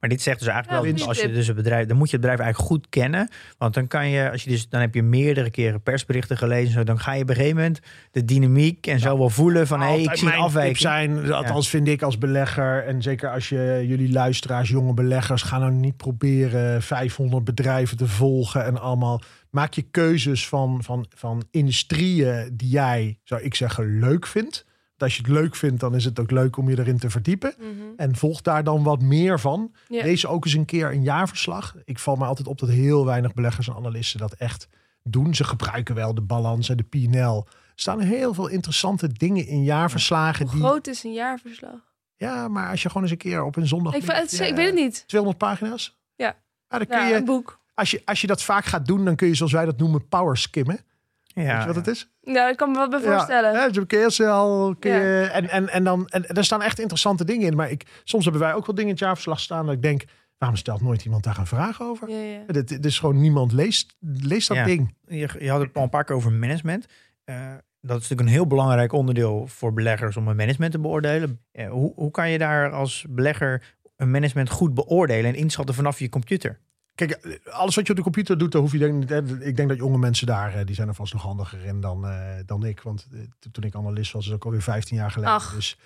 S3: Maar dit zegt dus eigenlijk
S2: Ja,
S3: wel, als je dus een bedrijf, dan moet je het bedrijf eigenlijk goed kennen. Want dan kan je, als je dus, dan heb je meerdere keren persberichten gelezen. Zo, dan ga je op een gegeven moment de dynamiek en zo wel voelen van, hé, hey, ik zie
S4: mijn
S3: afwijking.
S4: tip zijn, althans vind ik als belegger, en zeker als je jullie luisteraars, jonge beleggers, gaan nou niet proberen 500 bedrijven te volgen en allemaal. Maak je keuzes van, van, van industrieën die jij, zou ik zeggen, leuk vindt. Als je het leuk vindt, dan is het ook leuk om je erin te verdiepen.
S2: Mhm.
S4: En volg daar dan wat meer van. Lees ook eens een keer een jaarverslag. Ik val me altijd op dat heel weinig beleggers en analisten dat echt doen. Ze gebruiken wel de balans en de P&L. Er staan heel veel interessante dingen in jaarverslagen.
S2: Hoe
S4: Die,
S2: groot is een jaarverslag?
S4: ja, maar als je gewoon eens een keer op een zondag...
S2: Ik, weet het niet.
S4: 200 pagina's?
S2: Ja.
S4: Ah, dan kun je,
S2: een boek.
S4: als, je, als je dat vaak gaat doen, dan kun je, zoals wij dat noemen, power skimmen.
S3: Ja,
S4: Weet je wat het is?
S2: Nou, ik kan me wat bij voorstellen.
S4: Ja,
S2: Ja.
S4: je, en, en, en, dan, en er staan echt interessante dingen in. Maar ik, soms hebben wij ook wel dingen in het jaarverslag staan dat ik denk, waarom stelt nooit iemand daar een vraag over?
S2: Ja, ja.
S4: Het, het is gewoon niemand leest, leest dat
S3: Ja.
S4: ding.
S3: Je, je had het al een paar keer over management. Eh, dat is natuurlijk een heel belangrijk onderdeel voor beleggers om een management te beoordelen. Eh, hoe, hoe kan je daar als belegger een management goed beoordelen en inschatten vanaf je computer?
S4: Kijk, alles wat je op de computer doet, daar hoef je denk niet. hè, Ik denk dat jonge mensen daar, eh, die zijn er vast nog handiger in dan, eh, dan ik. Want eh, to- toen ik analist was, is ook alweer 15 jaar geleden.
S2: Ach.
S4: Dus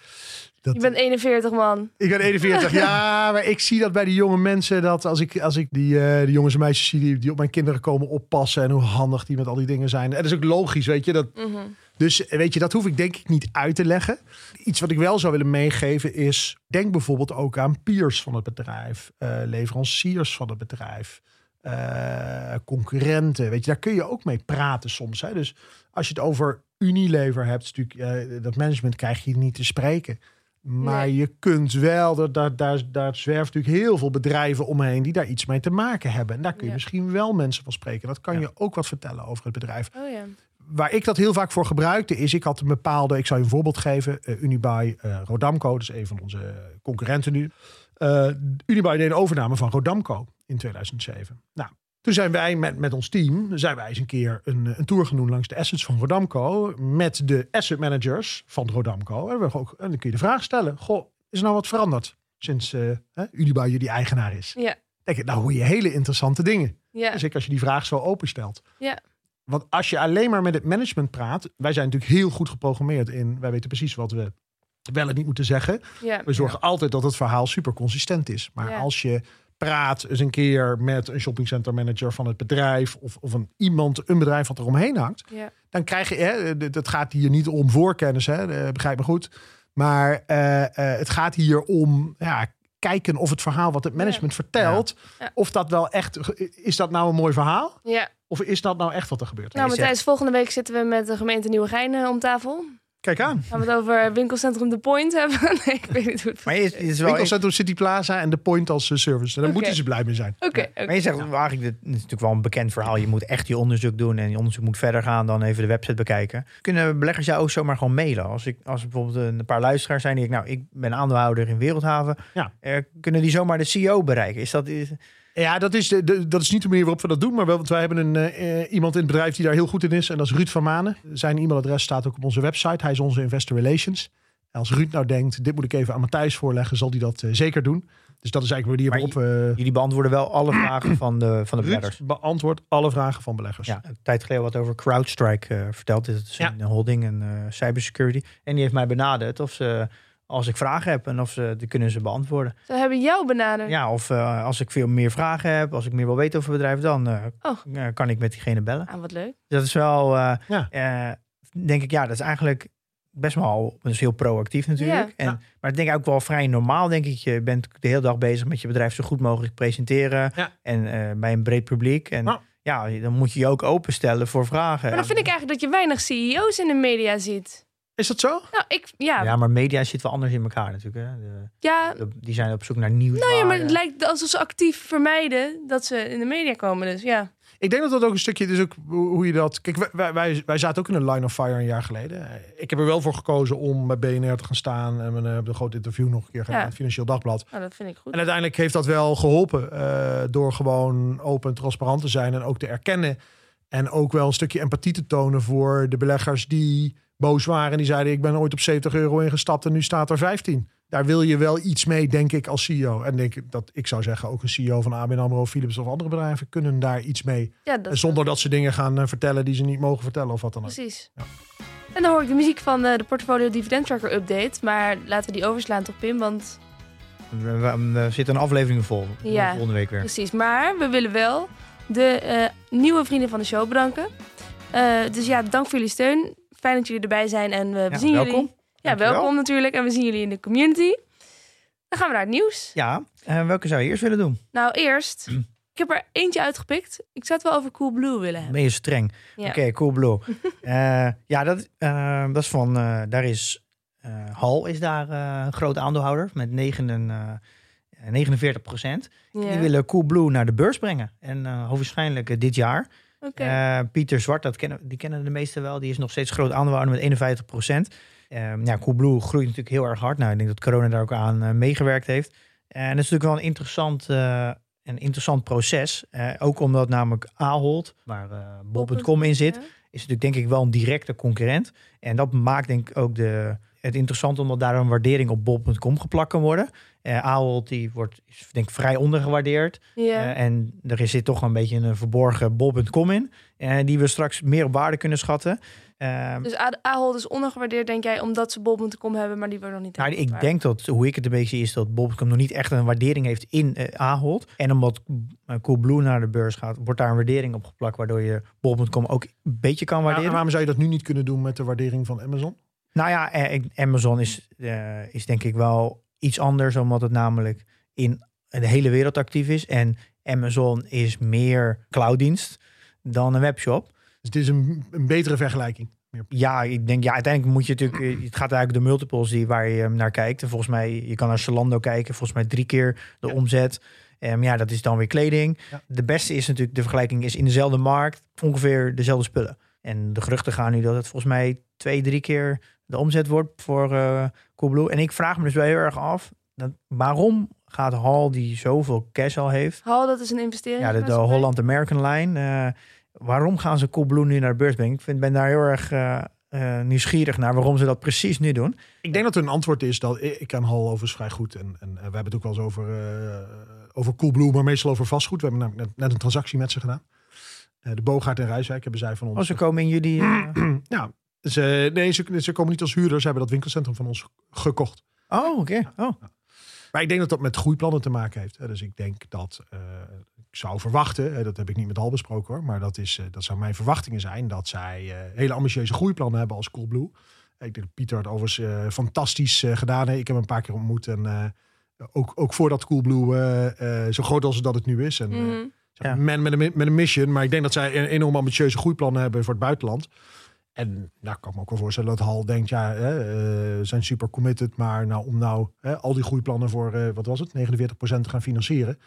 S4: dat,
S2: Je bent 41 man.
S4: Ik ben 41, ja, maar ik zie dat bij die jonge mensen. Dat als ik, als ik die, die jongens en meisjes zie die, die op mijn kinderen komen oppassen. En hoe handig die met al die dingen zijn. En dat is ook logisch, weet je. Dat,
S2: Mhm.
S4: Dus weet je, dat hoef ik denk ik niet uit te leggen. Iets wat ik wel zou willen meegeven is... denk bijvoorbeeld ook aan peers van het bedrijf. eh, leveranciers van het bedrijf. eh, concurrenten. Weet je, daar kun je ook mee praten soms. Hè? Dus als je het over Unilever hebt... natuurlijk, eh, dat management krijg je niet te spreken. Maar
S2: Nee.
S4: je kunt wel, daar, daar, daar, daar zwerft natuurlijk heel veel bedrijven omheen... die daar iets mee te maken hebben. En daar kun je
S2: Ja.
S4: misschien wel mensen van spreken. Dat kan
S3: Ja.
S4: je ook wat vertellen over het bedrijf
S2: Oh ja.
S4: Waar ik dat heel vaak voor gebruikte, is ik had een bepaalde, ik zou je een voorbeeld geven, eh, Unibuy eh, Rodamco, dat is een van onze concurrenten nu. Eh Unibuy deed een overname van Rodamco in 2007. Nou, toen zijn wij met, met ons team, zijn wij eens een keer een, een tour gaan doen langs de assets van Rodamco met de asset managers van Rodamco. En, we ook, en dan kun je de vraag stellen, goh, is er nou wat veranderd sinds hè, Unibuy jullie eigenaar is?
S2: Ja.
S4: Denk ik, nou hoor je hele interessante dingen.
S2: Ja.
S4: Zeker als je die vraag zo openstelt.
S2: Ja.
S4: Want als je alleen maar met het management praat, wij zijn natuurlijk heel goed geprogrammeerd in, wij weten precies wat we wel en niet moeten zeggen.
S2: Ja.
S4: We zorgen altijd dat het verhaal super consistent is. Maar
S2: Ja.
S4: als je praat eens een keer met een shoppingcenter manager van het bedrijf of, of een iemand, een bedrijf wat er omheen hangt,
S2: Ja.
S4: dan krijg je, hè, dat gaat hier niet om voorkennis, hè, eh, begrijp me goed. Maar eh, eh, het gaat hier om ja, kijken of het verhaal wat het management vertelt,
S2: Ja.
S4: of dat wel echt, is dat nou een mooi verhaal?
S2: ja.
S4: Of is dat nou echt wat er gebeurt?
S2: Nou, Matthijs, volgende week zitten we met de gemeente Nieuwegein om tafel.
S4: Kijk aan.
S2: Gaan we het over winkelcentrum The Point hebben? Nee, ik weet niet hoe het
S3: Maar is, is wel,
S4: Winkelcentrum City Plaza en de Point als eh, service. En daar moeten ze blij mee zijn.
S2: Oké, oké.
S3: maar je zegt eigenlijk, dit is natuurlijk wel een bekend verhaal. Je moet echt je onderzoek doen en je onderzoek moet verder gaan dan even de website bekijken. Kunnen beleggers jou ook zomaar gewoon mailen? Als ik, als er bijvoorbeeld een paar luisteraars zijn die ik, nou, ik ben aandeelhouder in Wereldhaven.
S4: Ja.
S3: Eh, kunnen die zomaar de CEO bereiken? Is dat, is,
S4: Ja, dat is, de, de- dat is niet de manier waarop we dat doen. Maar wel, want wij hebben een, eh, eh, iemand in het bedrijf die daar heel goed in is. En dat is Ruud van Manen. Zijn e-mailadres staat ook op onze website. Hij is onze investor relations. En als Ruud nou denkt, dit moet ik even aan Matthijs voorleggen, zal hij dat eh, zeker doen. Dus dat is eigenlijk de manier waarop we...
S3: jullie beantwoorden wel alle vragen van de, van de beleggers.
S4: Ruud beantwoordt alle vragen van beleggers.
S3: Ja, een tijd geleden wat over CrowdStrike verteld. Dit is
S4: Ja.
S3: een holding en cybersecurity. En die heeft mij benaderd of ze, als ik vragen heb en of ze die kunnen ze beantwoorden.
S2: Ze hebben jou benaderd.
S3: Ja, of eh, als ik veel meer vragen heb, als ik meer wil weten over het bedrijf, dan eh,
S2: Oh.
S3: eh, kan ik met diegene bellen.
S2: Ah, wat leuk.
S3: Dat is wel, eh,
S4: Ja.
S3: eh, denk ik, ja, dat is eigenlijk best wel, is heel proactief natuurlijk.
S2: Ja.
S3: En,
S4: Ja.
S3: Maar ik denk ook wel vrij normaal, denk ik. Je bent de hele dag bezig met je bedrijf zo goed mogelijk presenteren.
S4: Ja.
S3: En eh, bij een breed publiek. En
S4: ja,
S3: dan moet je je ook openstellen voor vragen.
S2: Maar dan vind ik eigenlijk dat je weinig CEO's in de media ziet.
S4: Is dat zo?
S2: Nou, ik, ja, ja.
S3: Ja, maar media zit wel anders in elkaar natuurlijk. Hè. De- de- die zijn op zoek naar nieuws.
S2: nou ja, maar het lijkt alsof ze actief vermijden dat ze in de media komen. Dus ja.
S4: Ik denk dat dat ook een stukje is ook hoe je dat. Kijk, wij- wij, wij, zaten ook in een line of fire een jaar geleden. Eh, Ik heb er wel voor gekozen om bij BNR te gaan staan en mijn, eh, een groot interview nog een keer gedaan
S2: Ja.
S4: in het Financieel Dagblad.
S2: Nou, dat vind ik goed.
S4: En uiteindelijk heeft dat wel geholpen eh, door gewoon open en transparant te zijn en ook te erkennen. En ook wel een stukje empathie te tonen voor de beleggers die boos waren. En die zeiden: Ik ben ooit op 70 euro ingestapt en nu staat er 15. Daar wil je wel iets mee, denk ik, als CEO. En denk ik dat ik zou zeggen, ook een CEO van ABN AMRO, Philips of andere bedrijven kunnen daar iets mee.
S2: Ja, dat
S4: En zonder dat ze dingen gaan eh, vertellen die ze niet mogen vertellen of wat dan ook.
S2: Precies.
S4: Ja.
S2: En dan hoor ik de muziek van eh, de Portfolio Dividend Tracker Update. Maar laten we die overslaan toch, Pim? Want
S3: We, we- we zitten een aflevering vol.
S2: Ja.
S3: Volgende week weer.
S2: precies. Maar we willen wel de eh, nieuwe vrienden van de show bedanken. Eh, dus ja, dank voor jullie steun. Fijn dat jullie erbij zijn. En we
S3: Ja,
S2: zien
S3: welkom.
S2: jullie. Ja,
S3: Dankjewel.
S2: welkom natuurlijk. En we zien jullie in de community. Dan gaan we naar het nieuws.
S3: Ja, eh, welke zou je eerst willen doen?
S2: Nou, eerst. Ik heb er eentje uitgepikt. Ik zou het wel over Coolblue willen hebben.
S3: Ben je streng?
S2: Ja.
S3: Oké, cool blue. Eh, ja, dat, eh, dat is van, daar is, Hal is daar een groot aandeelhouder met 9, en, eh, 49 procent.
S2: Ja.
S3: Die willen Coolblue naar de beurs brengen. En hoogstwaarschijnlijk dit jaar. Eh, Pieter Zwart, dat kennen, die kennen de meesten wel. Die is nog steeds groot aandeelhouder met 51 procent. ja, Coolblue groeit natuurlijk heel erg hard. Nou, ik denk dat corona daar ook aan eh, meegewerkt heeft. En dat is natuurlijk wel een interessant, eh, een interessant proces. Ook omdat namelijk Ahold, waar bol.com in zit, is natuurlijk denk ik wel een directe concurrent. En dat maakt denk ik ook de, het interessant omdat daar een waardering op bol.com geplakt kan worden. Eh Ahold die wordt is, denk ik vrij ondergewaardeerd. Eh, en er zit toch een beetje een verborgen bol.com in. En die we straks meer op waarde kunnen schatten. Eh,
S2: Dus A- Ahold is ondergewaardeerd, denk jij, omdat ze bol.com hebben, maar die worden nog niet.
S3: nou, ik denk dat, hoe ik het een beetje zie, is dat bol.com nog niet echt een waardering heeft in eh, Ahold. En omdat eh, Coolblue naar de beurs gaat, wordt daar een waardering op geplakt, waardoor je bol.com ook een beetje kan
S4: Maar,
S3: waarderen.
S4: waarom zou je dat nu niet kunnen doen met de waardering van Amazon?
S3: Nou ja, eh, Amazon is, eh, is denk ik wel iets anders, omdat het namelijk in de hele wereld actief is. En Amazon is meer clouddienst dan een webshop.
S4: Dus het is een, een betere vergelijking.
S3: Ja, ik denk, ja, uiteindelijk moet je natuurlijk, eh, het gaat eigenlijk de multiples die, waar je naar kijkt. En volgens mij, je kan naar Zalando kijken, volgens mij drie keer de
S4: Ja.
S3: omzet. Um, ja, dat is dan weer kleding.
S4: Ja.
S3: De beste is natuurlijk, de vergelijking is in dezelfde markt, ongeveer dezelfde spullen. En de geruchten gaan nu dat het volgens mij twee, drie keer de omzet wordt voor eh Coolblue. En ik vraag me dus wel heel erg af, dat, waarom gaat Hal, die zoveel cash al heeft,
S2: Hal, dat is een investering.
S3: ja, de, de Holland American Line. eh, waarom gaan ze Coolblue nu naar de beurs brengen? Ik vind, ben daar heel erg eh, nieuwsgierig naar waarom ze dat precies nu doen.
S4: Ik denk dat er een antwoord is dat ik ken Hal overigens vrij goed. En, en we hebben het ook wel eens over, eh over Coolblue, maar meestal over vastgoed. We hebben namelijk net, net een transactie met ze gedaan. Eh, de Bogaert en Rijswijk hebben zij van ons.
S3: Oh, ze komen in jullie...
S4: ja, ze, nee, ze, ze komen niet als huurders. Ze hebben dat winkelcentrum van ons gekocht.
S3: Oh, oké. Oh.
S4: Maar ik denk dat dat met groeiplannen te maken heeft. Dus ik denk dat eh, ik zou verwachten, hè, dat heb ik niet met Hal besproken hoor, maar dat, is, eh, dat zou mijn verwachtingen zijn, dat zij eh, hele ambitieuze groeiplannen hebben als Coolblue. Ik denk dat Pieter het overigens fantastisch eh, gedaan heeft. Ik heb hem een paar keer ontmoet en eh, ook, ook voordat Coolblue eh, eh, zo groot als dat het nu is. En, eh,
S2: Mhm.
S3: Ja.
S4: Man met een, met een mission, maar ik denk dat zij een enorm ambitieuze groeiplannen hebben voor het buitenland. En nou kan ik me ook wel voorstellen dat Hal denkt, ja, hè, eh, zijn super committed, maar nou, om nou hè, al die groeiplannen voor, eh, wat was het, 49% te gaan financieren.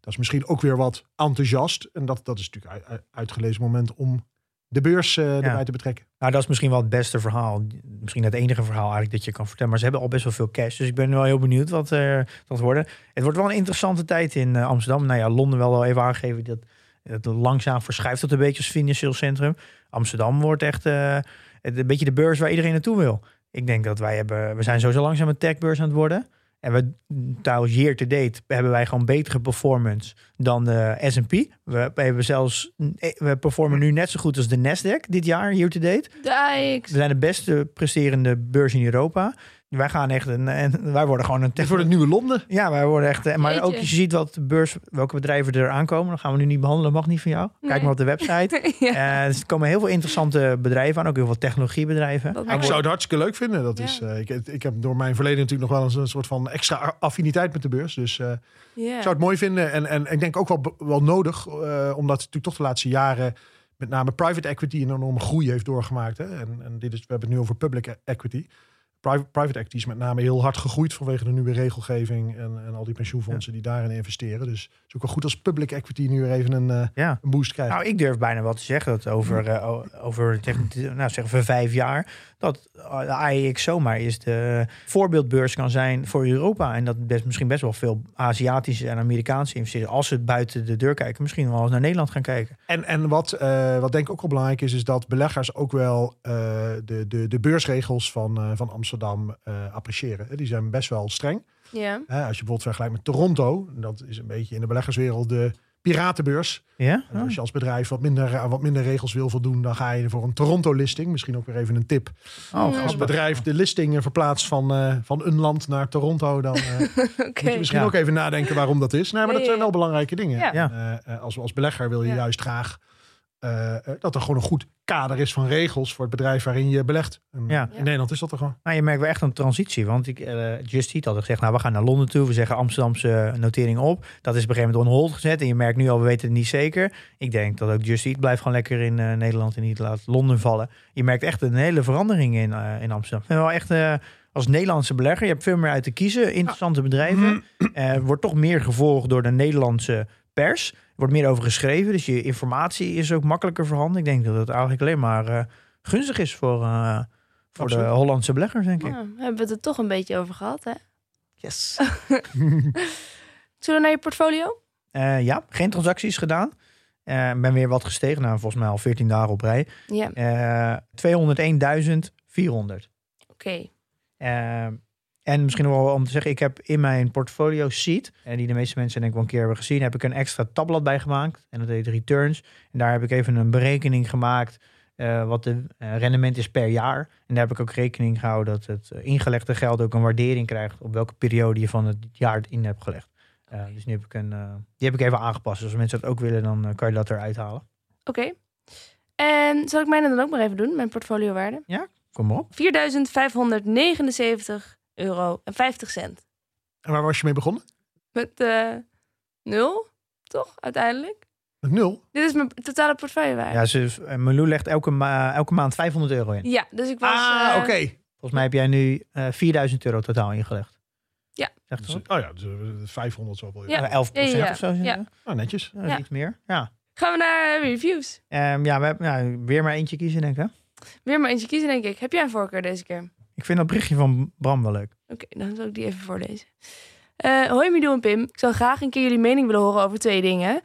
S4: Dat is misschien ook weer wat enthousiast. En dat, dat is natuurlijk een uitgelezen moment om de beurs uh, erbij te betrekken.
S3: Nou, dat is misschien wel het beste verhaal. Misschien het enige verhaal eigenlijk dat je kan vertellen. Maar ze hebben al best wel veel cash. Dus ik ben wel heel benieuwd wat er uh, worden. Het wordt wel een interessante tijd in Amsterdam. Nou ja, Londen wel even aangegeven dat het langzaam verschuift tot een beetje als financieel centrum. Amsterdam wordt echt uh, een beetje de beurs waar iedereen naartoe wil. Ik denk dat wij hebben, we zijn sowieso langzaam een techbeurs aan het worden. En we trouwens year to date hebben wij gewoon betere performance dan de S&P. We, we, hebben zelfs we performen nu net zo goed als de Nasdaq dit jaar year to date.
S2: Dikes.
S3: We zijn de beste presterende beurs in Europa. Wij gaan echt een, en wij worden gewoon een
S4: tech. voor het nieuwe Londen.
S3: Ja, wij worden echt. Maar ook je ziet wat de beurs, welke bedrijven er aankomen. Dan gaan we nu niet behandelen, mag niet van jou. Kijk nee. maar op de website. ja. uh, er komen heel veel interessante bedrijven aan, ook heel veel technologiebedrijven.
S4: ik zou het hartstikke leuk vinden. Dat ja. is, uh, ik, ik heb door mijn verleden natuurlijk nog wel eens een soort van extra affiniteit met de beurs. Dus uh, yeah. ik zou het mooi vinden. En, en ik denk ook wel, wel nodig, omdat natuurlijk toch de laatste jaren met name private equity een enorme groei heeft doorgemaakt. Hè? En, en dit is, we hebben het nu over public equity private, private equity is met name heel hard gegroeid vanwege de nieuwe regelgeving en, en al die pensioenfondsen die daarin investeren. Dus het is ook wel goed als public equity nu weer even een, uh, ja. een boost krijgt.
S3: Nou, ik durf bijna wat te zeggen dat over, uh, over nou, zeggen we vijf jaar, dat de AEX zomaar is de voorbeeldbeurs kan zijn voor Europa. En dat best, misschien best wel veel Aziatische en Amerikaanse investeerders, als ze buiten de deur kijken, misschien wel eens naar Nederland gaan kijken.
S4: En, en wat, uh, wat denk ik ook wel belangrijk is, is dat beleggers ook wel de, de, de beursregels van, van Amsterdam uh, appreciëren. Die zijn best wel streng.
S2: Ja.
S4: als je bijvoorbeeld vergelijkt met Toronto, dat is een beetje in de beleggerswereld de piratenbeurs.
S3: Ja?
S4: Oh. Als je als bedrijf wat minder, wat minder regels wil voldoen, dan ga je voor een Toronto-listing. Misschien ook weer even een tip.
S3: Oh,
S4: als bedrijf de listing verplaatst van, uh, van een land naar Toronto, dan uh, okay. moet je misschien ja. ook even nadenken waarom dat is. Nee, maar dat zijn wel belangrijke dingen.
S3: Ja.
S4: Uh, als, als belegger wil je juist graag uh, dat er gewoon een goed kader is van regels voor het bedrijf waarin je belegt. En
S3: ja.
S4: In Nederland is dat er gewoon.
S3: Nou, je merkt wel echt een transitie. Want ik, uh, Just Eat had gezegd, nou we gaan naar Londen toe. We zeggen Amsterdamse notering op. Dat is op een gegeven moment on hold gezet. En je merkt nu al, we weten het niet zeker. Ik denk dat ook Just Eat blijft gewoon lekker in uh, Nederland en niet laat Londen vallen. Je merkt echt een hele verandering in, in Amsterdam. En wel echt als Nederlandse belegger, je hebt veel meer uit te kiezen. Interessante bedrijven. wordt toch meer gevolgd door de Nederlandse pers. Er wordt meer over geschreven, dus je informatie is ook makkelijker voorhanden. Ik denk dat het eigenlijk alleen maar uh, gunstig is voor, uh, voor de Hollandse beleggers, denk ik.
S2: Ja, hebben we het er toch een beetje over gehad, hè?
S3: Yes.
S2: Zullen we naar je portfolio?
S3: Uh, ja, geen transacties gedaan. Ik ben weer wat gestegen, nou, volgens mij al 14 dagen op rij.
S2: Ja.
S3: 201.400.
S2: Oké.
S3: Okay. En misschien wel om te zeggen, ik heb in mijn portfolio sheet, en die de meeste mensen denk ik wel een keer hebben gezien, heb ik een extra tabblad bij gemaakt. En dat heet returns. En daar heb ik even een berekening gemaakt uh, wat de uh, rendement is per jaar. En daar heb ik ook rekening gehouden dat het uh, ingelegde geld ook een waardering krijgt op welke periode je van het jaar in hebt gelegd. dus nu heb ik een, die heb ik even aangepast. Dus als mensen dat ook willen, dan kan je dat eruit halen.
S2: Oké. Okay. En zal ik mij dan ook maar even doen, mijn portfoliowaarde?
S3: Ja, kom op.
S2: 4.579 euro en 50 cent.
S4: En waar was je mee begonnen?
S2: Met uh, nul, toch, uiteindelijk?
S4: Met nul?
S2: Dit is mijn totale portefeuille
S3: Ja, ze, uh, Malou legt elke, ma elke maand 500 euro in.
S2: Ja, dus ik was...
S4: Ah, uh, oké. Okay.
S3: Volgens mij heb jij nu 4000 euro totaal ingelegd.
S2: Ja.
S3: Zegt
S4: dus, oh ja, dus 500 zoveel.
S2: Ja.
S3: 11 procent
S2: ja, ja,
S3: of zo.
S2: Ja.
S4: Oh, netjes.
S3: Ja. Iets meer, ja.
S2: Gaan we naar reviews?
S3: Um, ja, we hebben ja, weer maar eentje kiezen, denk ik.
S2: Weer maar eentje kiezen, denk ik. Heb jij een voorkeur deze keer?
S3: Ik vind dat berichtje van Bram wel leuk.
S2: Oké, okay, dan zal ik die even voorlezen. Uh, hoi Mido en Pim. Ik zou graag een keer jullie mening willen horen over twee dingen.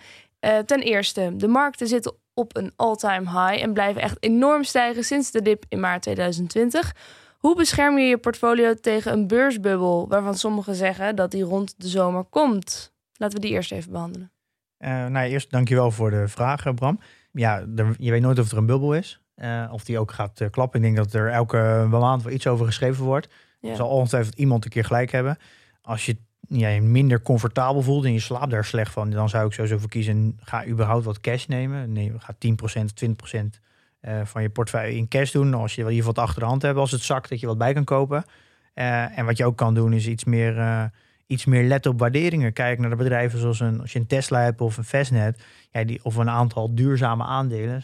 S2: Uh, ten eerste, de markten zitten op een all-time high en blijven echt enorm stijgen sinds de dip in maart 2020. Hoe bescherm je je portfolio tegen een beursbubbel waarvan sommigen zeggen dat die rond de zomer komt? Laten we die eerst even behandelen.
S3: Uh, nou, eerst dankjewel voor de vraag, Bram. Ja, er, je weet nooit of er een bubbel is. Uh, of die ook gaat uh, klappen. Ik denk dat er elke maand wel iets over geschreven wordt. Ja. Er zal ongetwijfeld iemand een keer gelijk hebben. Als je ja, je minder comfortabel voelt en je slaapt daar slecht van, dan zou ik sowieso voor kiezen: ga überhaupt wat cash nemen. Nee, ga 10%, 20% uh, van je portefeuille in cash doen. Als je wel hier wat achter de hand hebt, als het zakt, dat je wat bij kan kopen. En wat je ook kan doen, is iets meer, iets meer letten op waarderingen. Kijk naar de bedrijven zoals een, als je een Tesla hebt of een Fastnet, ja, die, of een aantal duurzame aandelen.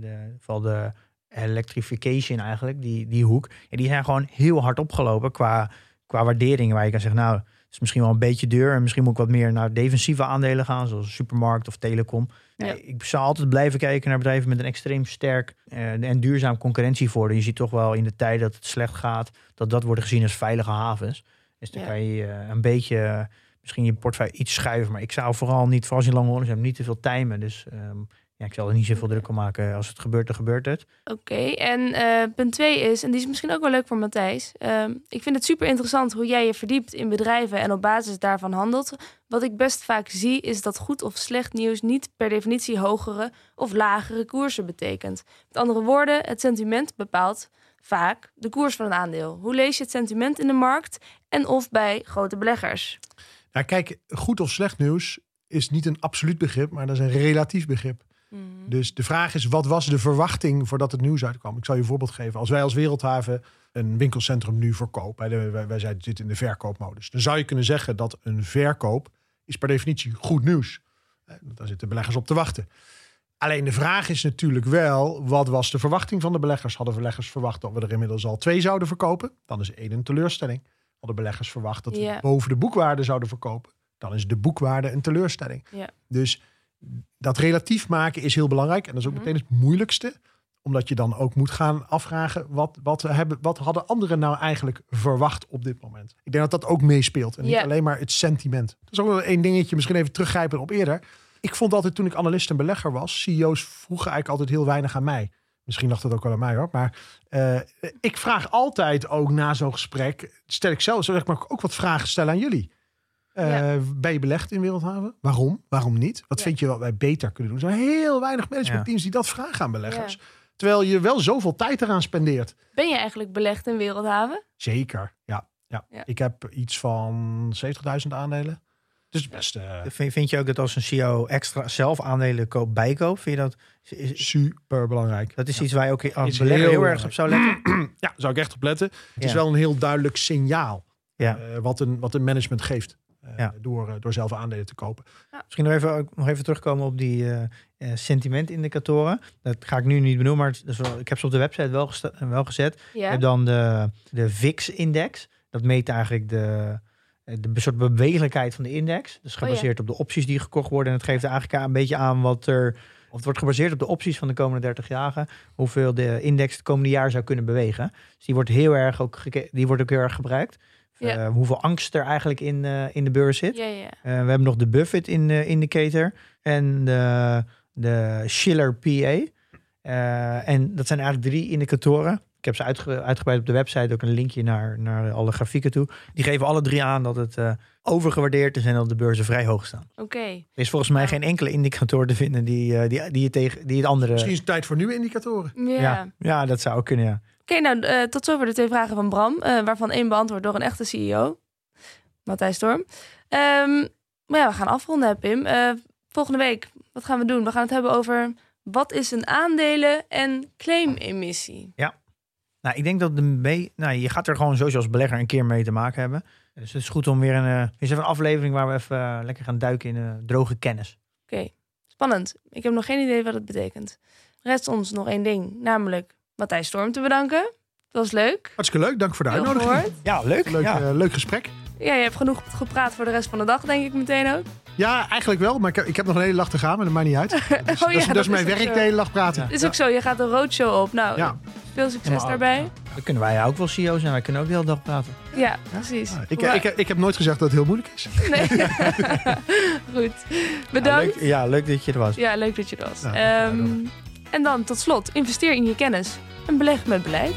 S3: De, vooral de electrification eigenlijk, die, die hoek. Ja, die zijn gewoon heel hard opgelopen qua, qua waarderingen. Waar je kan zeggen, nou, het is misschien wel een beetje duur. En misschien moet ik wat meer naar defensieve aandelen gaan, zoals supermarkt of telecom.
S2: Ja.
S3: Ik zou altijd blijven kijken naar bedrijven met een extreem sterk eh, en duurzaam concurrentievoordeel. Je ziet toch wel in de tijd dat het slecht gaat, dat dat wordt gezien als veilige havens. Dus dan
S2: Ja.
S3: kan je eh, een beetje, eh, misschien je portefeuille iets schuiven. Maar ik zou vooral niet, vooral als je lange horizon hebt, niet te veel timen. Dus ehm, ja, ik zal er niet zoveel druk om maken. Als het gebeurt, dan gebeurt het.
S2: Oké, en eh, punt twee is, en die is misschien ook wel leuk voor Matthijs. Ehm, ik vind het super interessant hoe jij je verdiept in bedrijven en op basis daarvan handelt. Wat ik best vaak zie, is dat goed of slecht nieuws niet per definitie hogere of lagere koersen betekent. Met andere woorden, het sentiment bepaalt vaak de koers van een aandeel. Hoe lees je het sentiment in de markt en of bij grote beleggers?
S4: Nou, kijk, goed of slecht nieuws is niet een absoluut begrip, maar dat is een relatief begrip. Dus de vraag is, wat was de verwachting voordat het nieuws uitkwam? Ik zal je een voorbeeld geven. Als wij als Wereldhaven een winkelcentrum nu verkopen, wij, wij zijn- zitten in de verkoopmodus, dan zou je kunnen zeggen dat een verkoop is per definitie goed nieuws. Daar zitten beleggers op te wachten. Alleen de vraag is natuurlijk wel, wat was de verwachting van de beleggers? Hadden beleggers verwacht dat we er inmiddels al twee zouden verkopen? Dan is één een teleurstelling. Hadden beleggers verwacht dat we boven de boekwaarde zouden verkopen? Dan is de boekwaarde een teleurstelling. Dus dat relatief maken is heel belangrijk. En dat is ook
S2: Mhm.
S4: meteen het moeilijkste. Omdat je dan ook moet gaan afvragen... Wat, wat, hebben, wat hadden anderen nou eigenlijk verwacht op dit moment? Ik denk dat dat ook meespeelt. En niet alleen maar het sentiment. Dat is ook wel één dingetje, misschien even teruggrijpen op eerder. Ik vond altijd toen ik analist en belegger was... CEO's vroegen eigenlijk altijd heel weinig aan mij. Misschien lag dat ook wel aan mij hoor. Maar eh, ik vraag altijd ook na zo'n gesprek... stel ik zelf zeg maar, ook wat vragen stellen aan jullie. Eh,
S2: Ja.
S4: Ben je belegd in Wereldhaven? Waarom? Waarom niet? Wat
S2: Ja.
S4: vind je wat wij beter kunnen doen? Er zijn heel weinig managementteams die dat vragen aan beleggers. Terwijl je wel zoveel tijd eraan spendeert.
S2: Ben je eigenlijk belegd in Wereldhaven?
S4: Zeker, ja. ja.
S2: Ja.
S4: Ik heb iets van 70.000 aandelen. Dus best eh,
S3: Vind, vind je ook dat als een CEO extra zelf aandelen koopt, bijkoopt? Vind je dat, is,
S4: super belangrijk.
S3: dat is iets waar je ook als
S4: Is
S3: belegger
S4: heel
S3: heel, erg op zou letten?
S4: Ja, zou ik echt op letten. Het is wel een heel duidelijk signaal
S3: Ja.
S4: eh, wat, een, wat een management geeft. eh,
S3: Ja.
S4: door, door zelf aandelen te kopen.
S3: Misschien nog even, nog even terugkomen op die eh, eh, sentimentindicatoren. Dat ga ik nu niet benoemen, maar ik heb ze op de website wel, wel gezet. Je
S2: Ja.
S3: hebt dan de, de VIX-index. Dat meet eigenlijk de, de be- soort bewegelijkheid van de index. Dus
S2: Oh ja.
S3: gebaseerd op de opties die gekocht worden. En het geeft eigenlijk een beetje aan wat er... Of het wordt gebaseerd op de opties van de komende 30 jaar. Hoeveel de index het komende jaar zou kunnen bewegen. Dus die wordt heel erg, ook, die wordt ook heel erg gebruikt.
S2: Ja.
S3: Eh, hoeveel angst er eigenlijk in, eh, in de beurs zit.
S2: Ja, ja.
S3: Eh, we hebben nog de Buffett in de indicator en de, de Schiller PA. Eh, en dat zijn eigenlijk drie indicatoren. Ik heb ze uitge- uitgebreid op de website, ook een linkje naar, naar alle grafieken toe. Die geven alle drie aan dat het eh, overgewaardeerd is en dat de beurzen vrij hoog staan.
S2: Oké.
S3: Er is volgens mij
S2: Ja.
S3: geen enkele indicator te vinden die, eh, die, die, je tegen, die het andere...
S4: Misschien is het tijd voor nieuwe indicatoren.
S2: Ja.
S3: ja. ja, dat zou ook kunnen, ja.
S2: Oké, nou, eh, tot zover de twee vragen van Bram, waarvan één beantwoord door een echte CEO, Matthijs Storm. Ehm, maar ja, we gaan afronden, hè, Pim. Eh, volgende week, wat gaan we doen? We gaan het hebben over wat is een aandelen- en claimemissie.
S3: Nou, ik denk dat de me- nou, je gaat er gewoon sowieso als belegger een keer mee te maken hebben. Dus het is goed om weer een, eh, eens even een aflevering waar we even eh, lekker gaan duiken in eh, droge kennis.
S2: Oké, spannend. Ik heb nog geen idee wat het betekent. Rest ons nog één ding, namelijk Matthijs Storm te bedanken. Dat was leuk.
S4: Hartstikke leuk, dank voor de uitnodiging.
S2: gehoord.
S3: Ja, leuk.
S4: Leuk,
S3: ja.
S4: leuk gesprek.
S2: Ja, je hebt genoeg gepraat voor de rest van de dag, denk ik meteen ook.
S4: Ja, eigenlijk wel, maar ik heb, ik heb nog een hele dag te gaan, maar dat maakt niet uit. Dus,
S2: Oh ja,
S4: dat, is,
S2: dat
S4: dat is
S2: is
S4: mijn werk de hele dag praten.
S2: Is ook zo, je gaat een roadshow op. Nou,
S4: Ja.
S2: veel succes daarbij.
S3: Dan kunnen wij ook wel CEO zijn. Wij kunnen ook de hele dag praten.
S2: Ja, precies.
S4: Ik,
S2: Hoe-
S4: ik, heb- ik heb nooit gezegd dat het heel moeilijk is.
S2: Nee. Goed. Bedankt.
S3: Ja, leuk, ja, leuk dat je er was.
S2: Ja, leuk dat je er was.
S4: Ja,
S2: Ehm, en dan tot slot, investeer in je kennis en beleg met beleid.